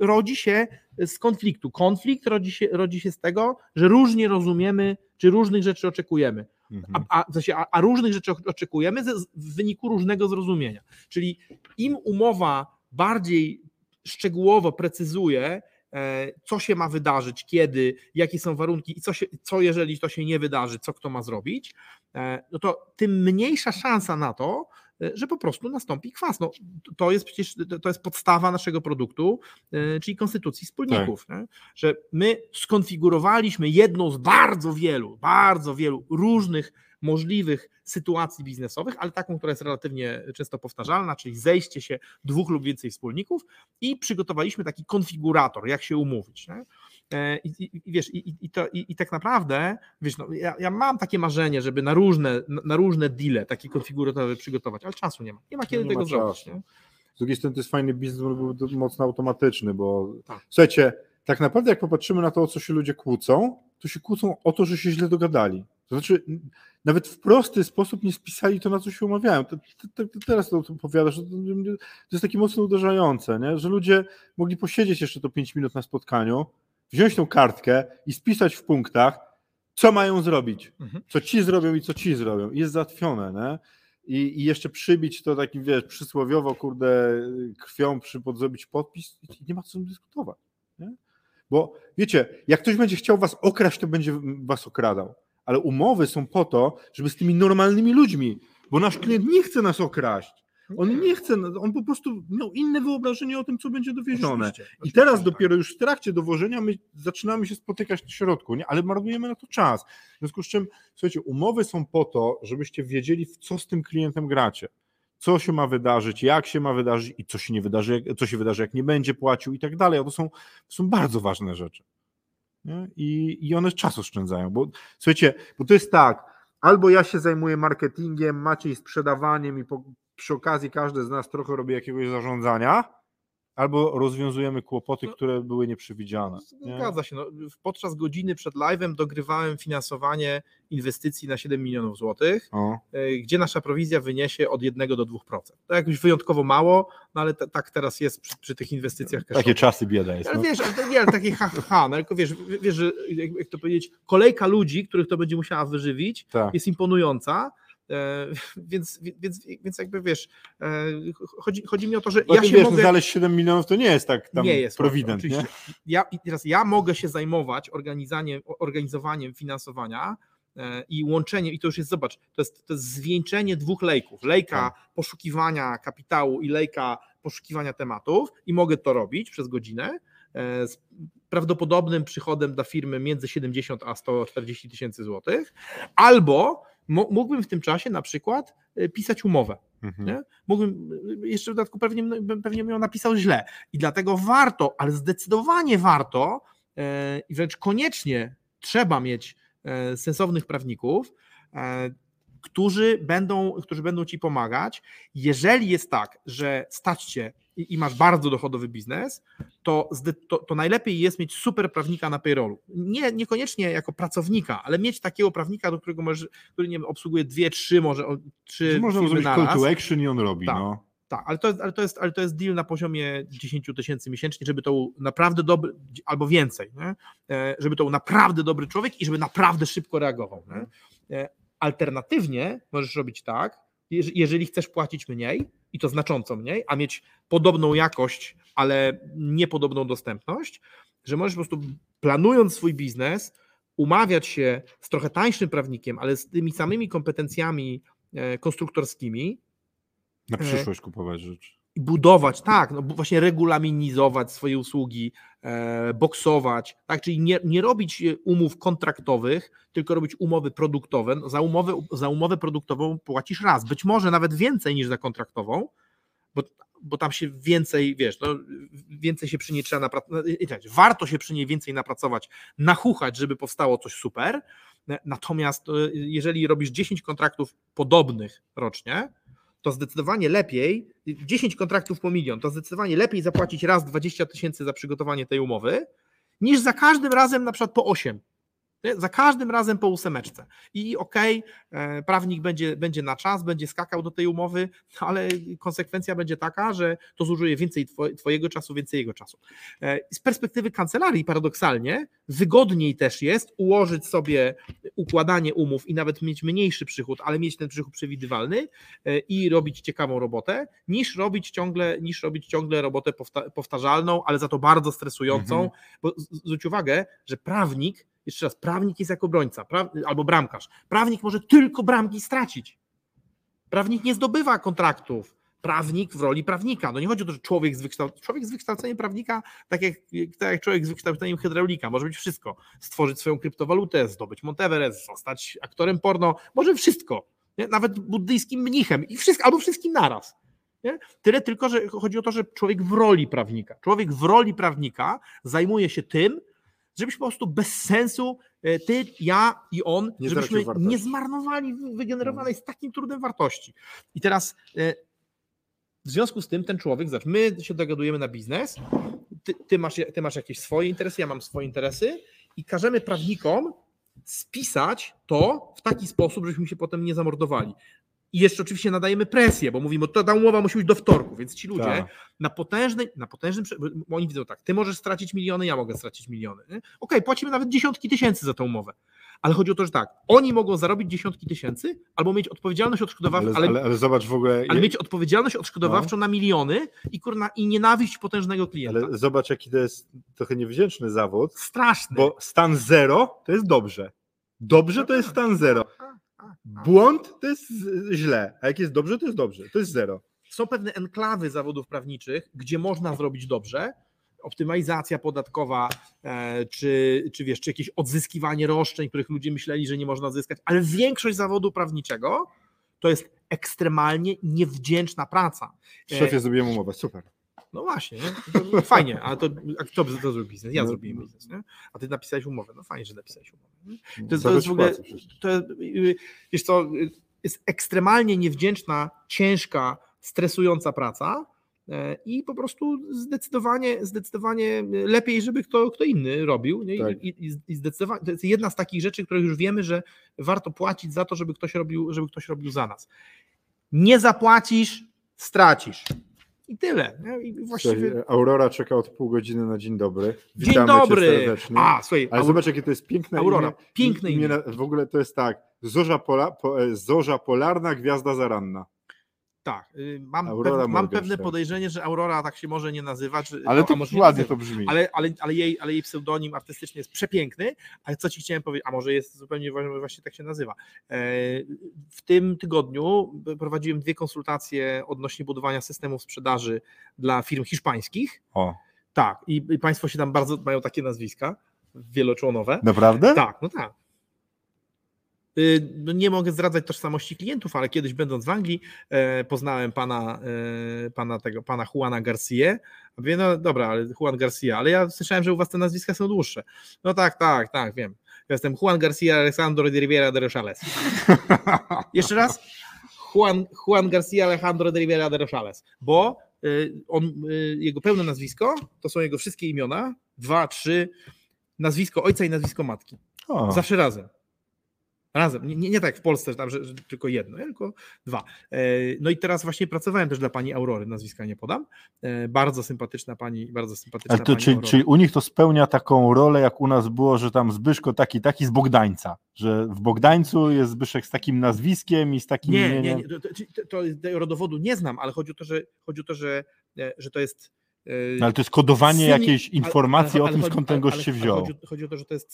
rodzi się z konfliktu. Konflikt rodzi się, rodzi się z tego, że różnie rozumiemy, czy różnych rzeczy oczekujemy Mhm. a, sensie, a, a różnych rzeczy oczekujemy ze, w wyniku różnego zrozumienia. Czyli im umowa bardziej szczegółowo precyzuje, e, co się ma wydarzyć, kiedy, jakie są warunki i co, się, co jeżeli to się nie wydarzy, co kto ma zrobić, e, no to tym mniejsza szansa na to, że po prostu nastąpi kwas. No, to jest przecież to- jest podstawa naszego produktu, e, czyli konstytucji wspólników. Nie? Że my skonfigurowaliśmy jedną z bardzo wielu, bardzo wielu różnych możliwych sytuacji biznesowych, ale taką, która jest relatywnie często powtarzalna, czyli zejście się dwóch lub więcej wspólników i przygotowaliśmy taki konfigurator, jak się umówić. Nie? E, I, i, i wiesz, i, i, to, i, tak naprawdę, wiesz, no, ja, ja mam takie marzenie, żeby na różne, na, różne deale takie konfiguratory przygotować, ale czasu nie ma. Nie ma kiedy nie tego ma zrobić. Nie? Z drugiej strony to jest fajny biznes, bo był mocno automatyczny, bo Tak. słuchajcie, tak naprawdę jak popatrzymy na to, o co się ludzie kłócą, to się kłócą o to, że się źle dogadali. To znaczy, nawet w prosty sposób nie spisali to, na co się to teraz to opowiadasz, to, to to jest takie mocno uderzające, nie? że ludzie mogli posiedzieć jeszcze to 5 minut na spotkaniu, wziąć tą kartkę i spisać w punktach, co mają zrobić, Mhm. co ci zrobią i co ci zrobią. I jest załatwione, nie? I, I jeszcze przybić to takim, wiesz, przysłowiowo, kurde, krwią przy podzrobić podpis i nie ma co dyskutować. Nie? Bo wiecie, jak ktoś będzie chciał was okraść, to będzie was okradał. Ale umowy są po to, żeby z tymi normalnymi ludźmi, bo nasz klient nie chce nas okraść. On nie chce, on po prostu miał inne wyobrażenie o tym, co będzie dowiezione. I teraz tak. dopiero już w trakcie dowożenia my zaczynamy się spotykać w środku, nie? ale marnujemy na to czas. W związku z czym, słuchajcie, umowy są po to, żebyście wiedzieli, w co z tym klientem gracie. Co się ma wydarzyć, jak się ma wydarzyć i co się nie wydarzy, co się wydarzy, jak nie będzie płacił i tak dalej. A to są, to są bardzo ważne rzeczy. Nie? I, I one czas oszczędzają. Bo słuchajcie, bo to jest tak, albo ja się zajmuję marketingiem, Maciej sprzedawaniem i po, przy okazji każdy z nas trochę robi jakiegoś zarządzania, albo rozwiązujemy kłopoty, No. które były nieprzewidziane. Nie? Zgadza się. No, podczas godziny przed live'em dogrywałem finansowanie inwestycji na 7 milionów złotych, O, e, gdzie nasza prowizja wyniesie od 1 do 2%. To jakoś wyjątkowo mało, no ale ta- tak teraz jest przy, przy tych inwestycjach takie cashowych. czasy bieda jest. Ale No. wiesz, nie, ale takie ha, ha, no tylko wiesz, wiesz, że jak, jak to powiedzieć, kolejka ludzi, których to będzie musiała wyżywić, Tak. jest imponująca. E, (laughs) więc, więc, więc jakby wiesz, e, chodzi, chodzi mi o to, że Bo ja się wiesz, mogę. znaleźć 7 milionów to nie jest tak tam nie jest prowident, łatwo, nie? oczywiście. Ja, teraz ja mogę się zajmować organizowaniem finansowania e, i łączeniem, i to już jest, zobacz, to jest, to jest zwieńczenie dwóch lejków. Lejka Tak. poszukiwania kapitału i lejka poszukiwania tematów i mogę to robić przez godzinę z prawdopodobnym przychodem dla firmy między 70 a 140 tysięcy złotych, albo mógłbym w tym czasie na przykład e, pisać umowę. Mhm. Nie? Mógłbym, jeszcze w dodatku pewnie, bym pewnie ją napisał źle. I dlatego warto, ale zdecydowanie warto e, i wręcz koniecznie trzeba mieć e, sensownych prawników, e, którzy będą, którzy będą ci pomagać. Jeżeli jest tak, że stać cię i, i masz bardzo dochodowy biznes, to, to, to najlepiej jest mieć super prawnika na payrollu. Nie, niekoniecznie jako pracownika, ale mieć takiego prawnika, do którego możesz, który nie wiem, obsługuje dwie, trzy, może trzy Można zrobić call to action i on robi, Tak. no. Tak, ale to, jest, ale, to jest, ale to jest deal na poziomie 10 tysięcy miesięcznie, żeby to był naprawdę dobry, albo więcej, nie? E, żeby to był naprawdę dobry człowiek i żeby naprawdę szybko reagował. Nie? E, Alternatywnie możesz robić tak, jeż- jeżeli chcesz płacić mniej, i to znacząco mniej, a mieć podobną jakość, ale niepodobną dostępność, że możesz po prostu planując swój biznes, umawiać się z trochę tańszym prawnikiem, ale z tymi samymi kompetencjami e, konstruktorskimi, Na E, przyszłość kupować rzeczy. i budować, tak, no właśnie regulaminizować swoje usługi, boksować, tak, czyli nie, nie robić e, umów kontraktowych, tylko robić umowy produktowe. No, Za umowę, za umowę produktową płacisz raz, być może nawet więcej niż za kontraktową, bo, bo tam się więcej, wiesz, no, więcej się przy niej trzeba napracować, warto się przy niej więcej napracować, nachuchać, żeby powstało coś super, natomiast e, jeżeli robisz 10 kontraktów podobnych rocznie, to zdecydowanie lepiej, 10 kontraktów po milion, to zdecydowanie lepiej zapłacić raz 20 tysięcy za przygotowanie tej umowy, niż za każdym razem na przykład po 8. Za każdym razem po ósemeczce. I okej, okay, prawnik będzie, będzie na czas, będzie skakał do tej umowy, ale konsekwencja będzie taka, że to zużyje więcej Twojego czasu, więcej jego czasu. E, z perspektywy kancelarii, paradoksalnie, wygodniej też jest ułożyć sobie układanie umów i nawet mieć mniejszy przychód, ale mieć ten przychód przewidywalny e, i robić ciekawą robotę, niż robić ciągle, niż robić ciągle robotę powtarzalną, ale za to bardzo stresującą. Mhm. Bo zwróć uwagę, że prawnik jeszcze raz, prawnik jest jako obrońca pra, albo bramkarz. Prawnik może tylko bramki stracić. Prawnik nie zdobywa kontraktów. Prawnik w roli prawnika. No nie chodzi o to, że człowiek z, wykształceniem, człowiek z wykształceniem prawnika, tak jak, tak jak człowiek z wykształceniem hydraulika, może być wszystko. Stworzyć swoją kryptowalutę, zdobyć Monteverest, zostać aktorem porno, może wszystko. Nie? Nawet buddyjskim mnichem i wszystko, albo wszystkim naraz. Nie? Tyle tylko, że chodzi o to, że człowiek w roli prawnika. Człowiek w roli prawnika zajmuje się tym, żebyśmy po prostu bez sensu, e, ty, ja i on, nie żebyśmy nie zmarnowali wygenerowanej z takim trudem wartości. I teraz e, w związku z tym ten człowiek, zobacz, my się dogadujemy na biznes, ty, ty, masz, ty masz jakieś swoje interesy, ja mam swoje interesy i każemy prawnikom spisać to w taki sposób, żebyśmy się potem nie zamordowali. I jeszcze oczywiście nadajemy presję, bo mówimy, to ta umowa musi być do wtorku, więc ci ludzie tak. na potężnej, na potężnym, oni widzą tak, ty możesz stracić miliony, ja mogę stracić miliony. Okej, okay, płacimy nawet dziesiątki tysięcy za tę umowę. Ale chodzi o to, że tak, oni mogą zarobić dziesiątki tysięcy, albo mieć odpowiedzialność odszkodowawczą, ale, ale, ale, ale, zobacz w ogóle. Ale mieć odpowiedzialność odszkodowawczą no. na miliony i kurna, i nienawiść potężnego klienta. Ale zobacz, jaki to jest trochę niewdzięczny zawód. Straszny. Bo stan zero to jest dobrze. Dobrze to jest stan zero. Błąd to jest źle, a jak jest dobrze, to jest dobrze. To jest zero. Są pewne enklawy zawodów prawniczych, gdzie można zrobić dobrze. Optymalizacja podatkowa, e, czy, czy wiesz, czy jakieś odzyskiwanie roszczeń, których ludzie myśleli, że nie można zyskać, ale większość zawodu prawniczego to jest ekstremalnie niewdzięczna praca. Szefie, zrobiłem umowę, super. No właśnie, nie? fajnie, ale to, a kto by to zrobił biznes? Ja no, zrobiłem biznes, nie? a ty napisałeś umowę. No fajnie, że napisałeś umowę. Nie? To, to, jest w ogóle, to jest, wiesz co, jest ekstremalnie niewdzięczna, ciężka, stresująca praca e, i po prostu zdecydowanie, zdecydowanie lepiej, żeby kto, kto inny robił. Tak. I, i, I, zdecydowanie to jest jedna z takich rzeczy, które już wiemy, że warto płacić za to, żeby ktoś robił, żeby ktoś robił za nas. Nie zapłacisz, stracisz. I tyle. I właściwie... Aurora czeka od pół godziny na dzień dobry. Witamy dzień dobry. Cię serdecznie. A, słuchaj, Ale zobacz, jakie to jest piękne Aurora, imię. piękne imię. imię. W ogóle to jest tak. Zorza, pola, po, e, zorza polarna, gwiazda zaranna. Tak, y, mam, pew, mam pewne podejrzenie, że Aurora tak się może nie nazywać. Ale no, to może ładnie to brzmi. Ale, ale, ale, jej, ale jej pseudonim artystycznie jest przepiękny, ale co ci chciałem powiedzieć, a może jest zupełnie właśnie tak się nazywa. E, w tym tygodniu prowadziłem dwie konsultacje odnośnie budowania systemów sprzedaży dla firm hiszpańskich. O. Tak, i, i Państwo się tam bardzo mają takie nazwiska wieloczłonowe. Naprawdę? Tak, no tak. Y, no nie mogę zdradzać tożsamości klientów, ale kiedyś będąc w Anglii e, poznałem pana, e, pana tego, pana Juana Garcia. Mówię, no dobra, ale Juan Garcia, ale ja słyszałem, że u was te nazwiska są dłuższe. No tak, tak, tak, wiem. Ja jestem Juan Garcia Alejandro de Rivera de Rosales. (laughs) Jeszcze raz. Juan, Juan Garcia Alejandro de Rivera de Rosales, bo y, on, jego pełne nazwisko to są jego wszystkie imiona, dwa, trzy, nazwisko ojca i nazwisko matki. O. Zawsze razem. Razem. Nie, nie, tak jak w Polsce, tam, że, że, tylko jedno, tylko dwa. E, no i teraz właśnie pracowałem też dla pani Aurory, nazwiska nie podam. E, bardzo sympatyczna pani, bardzo sympatyczna Ale to, pani czy, czy u nich to spełnia taką rolę, jak u nas było, że tam Zbyszko taki, taki z Bogdańca, że w Bogdańcu jest Zbyszek z takim nazwiskiem i z takim Nie, nie, nie to, to, to, to rodowodu nie znam, ale chodzi o to, że, chodzi o to, że, e, że to jest ale to jest kodowanie syn, jakiejś informacji ale, ale, ale o tym, skąd ten gość się wziął. Chodzi, chodzi, o to, że to jest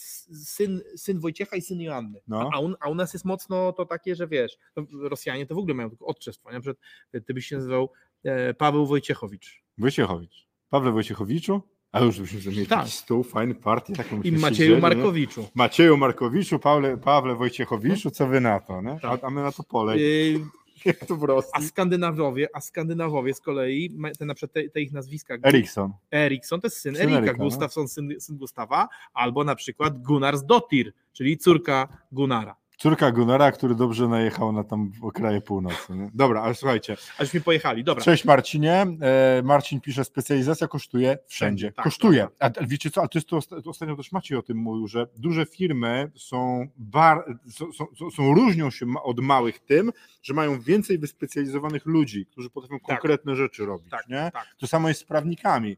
syn, syn Wojciecha i syn Joanny. No. A, u, a, u, nas jest mocno to takie, że wiesz, no, Rosjanie to w ogóle mają tylko odczestwo. Na przykład ty byś się nazywał e, Paweł Wojciechowicz. Wojciechowicz. Pawle Wojciechowiczu? A już byśmy mieli tak. stół, fajny partii. Taką I Macieju Markowiczu. Nie? Macieju Markowiczu, Pawle, Pawle Wojciechowiczu, co wy na to? Nie? Tak. A, a my na to pole. Yy, Jak to A? Skandynawowie, a Skandynawowie z kolei, te, na przykład te, te ich nazwiska, Eriksson. Eriksson to jest syn, Syn Erika, no. Gustafsson syn, syn Gustawa, albo na przykład Gunnarsdottir, czyli córka Gunnara. Córka Gunnara, który dobrze najechał na tam kraje północy. Nie? Dobra, ale słuchajcie. Ażśmy pojechali, dobra. Cześć Marcinie. E, Marcin pisze, specjalizacja kosztuje wszędzie. Tak, kosztuje. tak, A, a wiecie co, a to jest to, to ostatnio też Maciej o tym mówił, że duże firmy są, bar, są, są, są, różnią się od małych tym, że mają więcej wyspecjalizowanych ludzi, którzy potrafią Tak. konkretne rzeczy robić. Tak, nie? tak. To samo jest z prawnikami.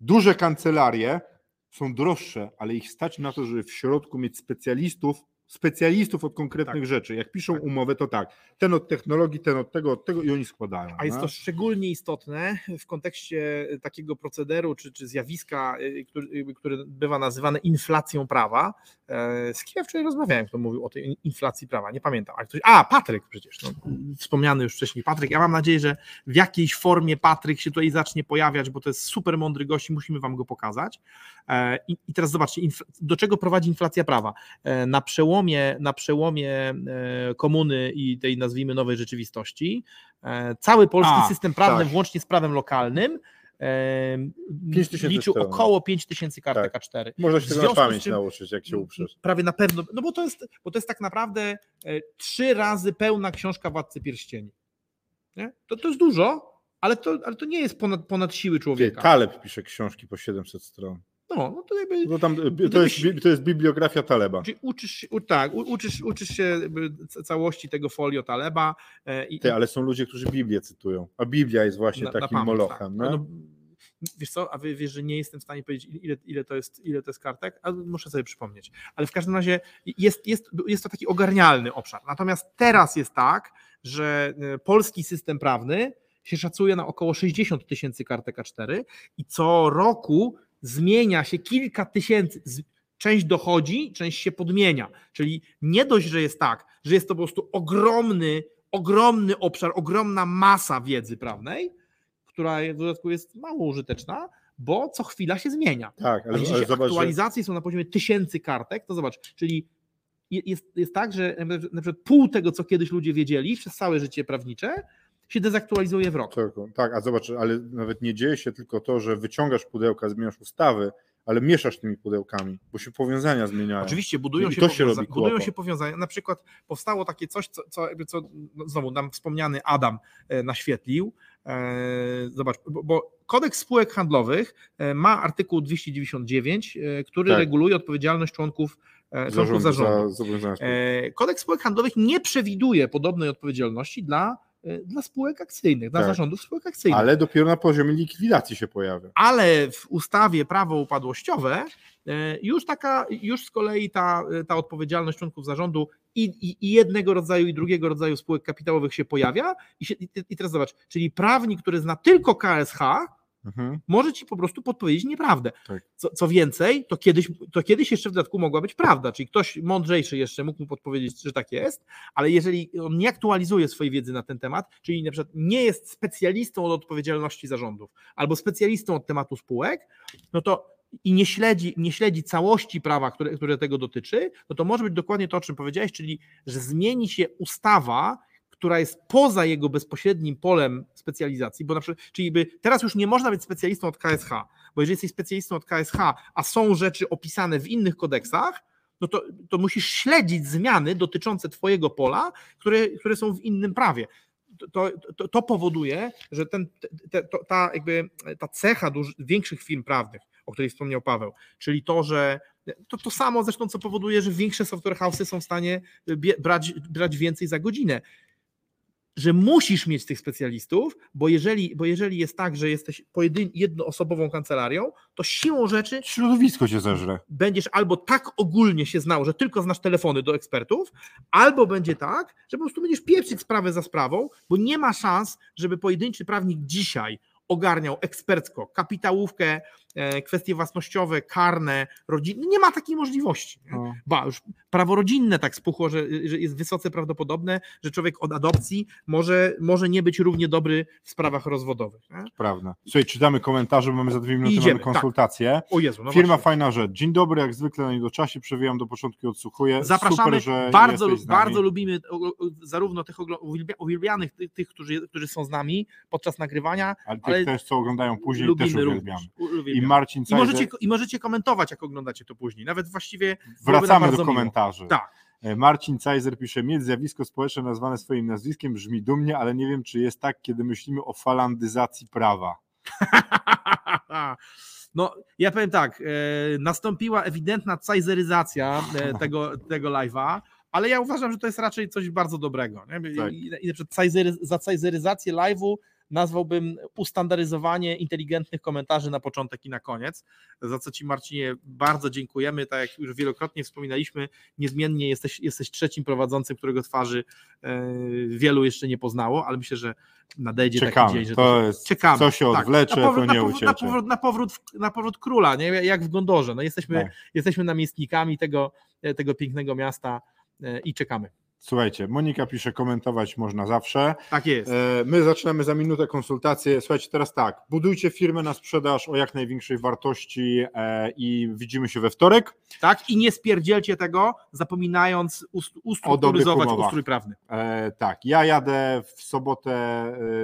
Duże kancelarie są droższe, ale ich stać na to, żeby w środku mieć specjalistów, specjalistów od konkretnych Tak. rzeczy. Jak piszą Tak. umowę, to tak, ten od technologii, ten od tego, od tego i oni składają. A jest nie? to szczególnie istotne w kontekście takiego procederu czy, czy zjawiska, y, który, y, które bywa nazywane inflacją prawa. E, Z kim ja wczoraj rozmawiałem, kto mówił o tej in- inflacji prawa? Nie pamiętam. A, ktoś, a Patryk przecież, no, wspomniany już wcześniej Patryk. Ja mam nadzieję, że w jakiejś formie Patryk się tutaj zacznie pojawiać, bo to jest super mądry gość i musimy wam go pokazać. E, I, i teraz zobaczcie, do czego prowadzi inflacja prawa? E, Na przełomie, na przełomie komuny i tej nazwijmy nowej rzeczywistości, cały polski A, system prawny, tak. włącznie z prawem lokalnym, 5 tysięcy liczył stron. około 5 tysięcy kartek Tak. A4. Można się tego na pamięć czym- nauczyć, jak się uprzesz. Prawie na pewno, no bo to jest, bo to jest tak naprawdę e, trzy razy pełna książka Władcy Pierścieni. Nie? To, to jest dużo, ale to, ale to nie jest ponad, ponad siły człowieka. Taleb pisze książki po 700 stron. No, no to jakby No tam, y, to, jest, to jest bibliografia Taleba. Czyli uczysz się, u, tak, u, uczysz, uczysz się całości tego folio Taleba e, i, Ty, ale są ludzie, którzy Biblię cytują, a Biblia jest właśnie na- na takim pamięć, molochem. tak. No, wiesz co, a wy wiesz, że nie jestem w stanie powiedzieć, ile, ile, to, jest, ile to jest kartek, ale muszę sobie przypomnieć. Ale w każdym razie jest, jest, jest to taki ogarnialny obszar. Natomiast teraz jest tak, że e, polski system prawny się szacuje na około 60 tysięcy kartek A4 i co roku zmienia się kilka tysięcy. Część dochodzi, część się podmienia. Czyli nie dość, że jest tak, że jest to po prostu ogromny, ogromny obszar, ogromna masa wiedzy prawnej, która w dodatku jest mało użyteczna, bo co chwila się zmienia. Tak, A ale, jeśli ale zobacz, że aktualizacje są na poziomie tysięcy kartek, to zobacz, czyli je- jest, jest tak, że na przykład pół tego, co kiedyś ludzie wiedzieli przez całe życie prawnicze, się dezaktualizuje w rok. Tylko, tak, a zobacz, ale nawet nie dzieje się tylko to, że wyciągasz pudełka, zmieniasz ustawy, ale mieszasz tymi pudełkami, bo się powiązania zmieniają. Oczywiście budują się, się powiąza- robi budują się powiązania. Na przykład powstało takie coś, co, co, co no znowu nam wspomniany Adam e, naświetlił. E, Zobacz, bo, kodeks spółek handlowych e, ma artykuł 299, e, który Tak. reguluje odpowiedzialność członków, członków zarządu. za Kodeks spółek handlowych nie przewiduje podobnej odpowiedzialności dla, dla spółek akcyjnych, dla Tak. zarządów spółek akcyjnych. Ale dopiero na poziomie likwidacji się pojawia. Ale w ustawie prawo upadłościowe już taka, już z kolei ta, ta odpowiedzialność członków zarządu i, i, i jednego rodzaju, i drugiego rodzaju spółek kapitałowych się pojawia. I, się, i, teraz zobacz, czyli prawnik, który zna tylko KSH, Mhm. może ci po prostu podpowiedzieć nieprawdę. Tak. Co, co więcej, to kiedyś, to kiedyś jeszcze w dodatku mogła być prawda, czyli ktoś mądrzejszy jeszcze mógł mu podpowiedzieć, że tak jest, ale jeżeli on nie aktualizuje swojej wiedzy na ten temat, czyli na przykład nie jest specjalistą od odpowiedzialności zarządów albo specjalistą od tematu spółek, no to i nie śledzi, nie śledzi całości prawa, które, które tego dotyczy, no to może być dokładnie to, o czym powiedziałeś, czyli że zmieni się ustawa, która jest poza jego bezpośrednim polem specjalizacji, bo na przykład, czyli by teraz już nie można być specjalistą od KSH, bo jeżeli jesteś specjalistą od KSH, a są rzeczy opisane w innych kodeksach, no to, to musisz śledzić zmiany dotyczące Twojego pola, które, które są w innym prawie. To, to, to powoduje, że ten, te, to, ta, jakby, ta cecha większych firm prawnych, o której wspomniał Paweł, czyli to, że to, to samo zresztą, co powoduje, że większe software house'y są w stanie bie, brać, brać więcej za godzinę że musisz mieć tych specjalistów, bo jeżeli, bo jeżeli jest tak, że jesteś pojedyn- jednoosobową kancelarią, to siłą rzeczy Środowisko cię zeżre. będziesz albo tak ogólnie się znał, że tylko znasz telefony do ekspertów, albo będzie tak, że po prostu będziesz pieprzyć sprawę za sprawą, bo nie ma szans, żeby pojedynczy prawnik dzisiaj ogarniał ekspercko kapitałówkę, e, kwestie własnościowe, karne, rodzinne. Nie ma takiej możliwości. No. Ba, już prawo rodzinne tak spuchło, że, że jest wysoce prawdopodobne, że człowiek od adopcji może, może nie być równie dobry w sprawach rozwodowych. Nie? Prawda. Słuchaj, czytamy komentarze, bo mamy za dwie minuty Idziemy, mamy konsultację. O Jezu, no Firma właśnie. Fajna Rzecz. Dzień dobry, jak zwykle na niedoczasie, przewijam do początku i odsłuchuję. Zapraszamy. Super, że bardzo, bardzo lubimy zarówno tych uwielbianych, tych, tych którzy, którzy są z nami podczas nagrywania, Ale tych ale też, co oglądają później, lubimy też również. uwielbiamy. I uwielbiamy. Marcin I możecie, I możecie komentować, jak oglądacie to później. Nawet właściwie wracamy do bardzo miło. komentarzy. Tak. E, Marcin Cajzer pisze, mieć zjawisko społeczne nazwane swoim nazwiskiem brzmi dumnie, ale nie wiem, czy jest tak, kiedy myślimy o falandyzacji prawa. (laughs) No, ja powiem tak, e, nastąpiła ewidentna cajzeryzacja e, tego, (laughs) tego live'a, ale ja uważam, że to jest raczej coś bardzo dobrego. Nie? I, Tak. i, i za cajzeryzację live'u nazwałbym ustandaryzowanie inteligentnych komentarzy na początek i na koniec, za co Ci Marcinie bardzo dziękujemy, tak jak już wielokrotnie wspominaliśmy, niezmiennie jesteś, jesteś trzecim prowadzącym, którego twarzy e, wielu jeszcze nie poznało, ale myślę, że nadejdzie taki Czekamy. dzień, że To jest, czekamy. co się Tak. odwlecze, na powrót, to nie na powrót, uciecze. Na powrót, na, powrót, na powrót króla, nie? jak w Gondorze. No jesteśmy, Tak. jesteśmy namiestnikami tego, tego pięknego miasta e, i czekamy. Słuchajcie, Monika pisze, komentować można zawsze. Tak jest. E, My zaczynamy za minutę konsultację. Słuchajcie, teraz tak, budujcie firmę na sprzedaż o jak największej wartości e, i widzimy się we wtorek. Tak? I nie spierdzielcie tego, zapominając ust- ustrukturyzować ustrój prawny. E, tak, ja jadę w sobotę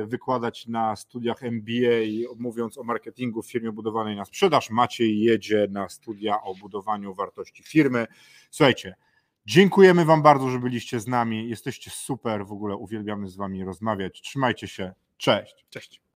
wykładać na studiach MBA, mówiąc o marketingu w firmie budowanej na sprzedaż. Maciej jedzie na studia o budowaniu wartości firmy. Słuchajcie, dziękujemy Wam bardzo, że byliście z nami. Jesteście super, w ogóle uwielbiamy z Wami rozmawiać. Trzymajcie się. Cześć. Cześć.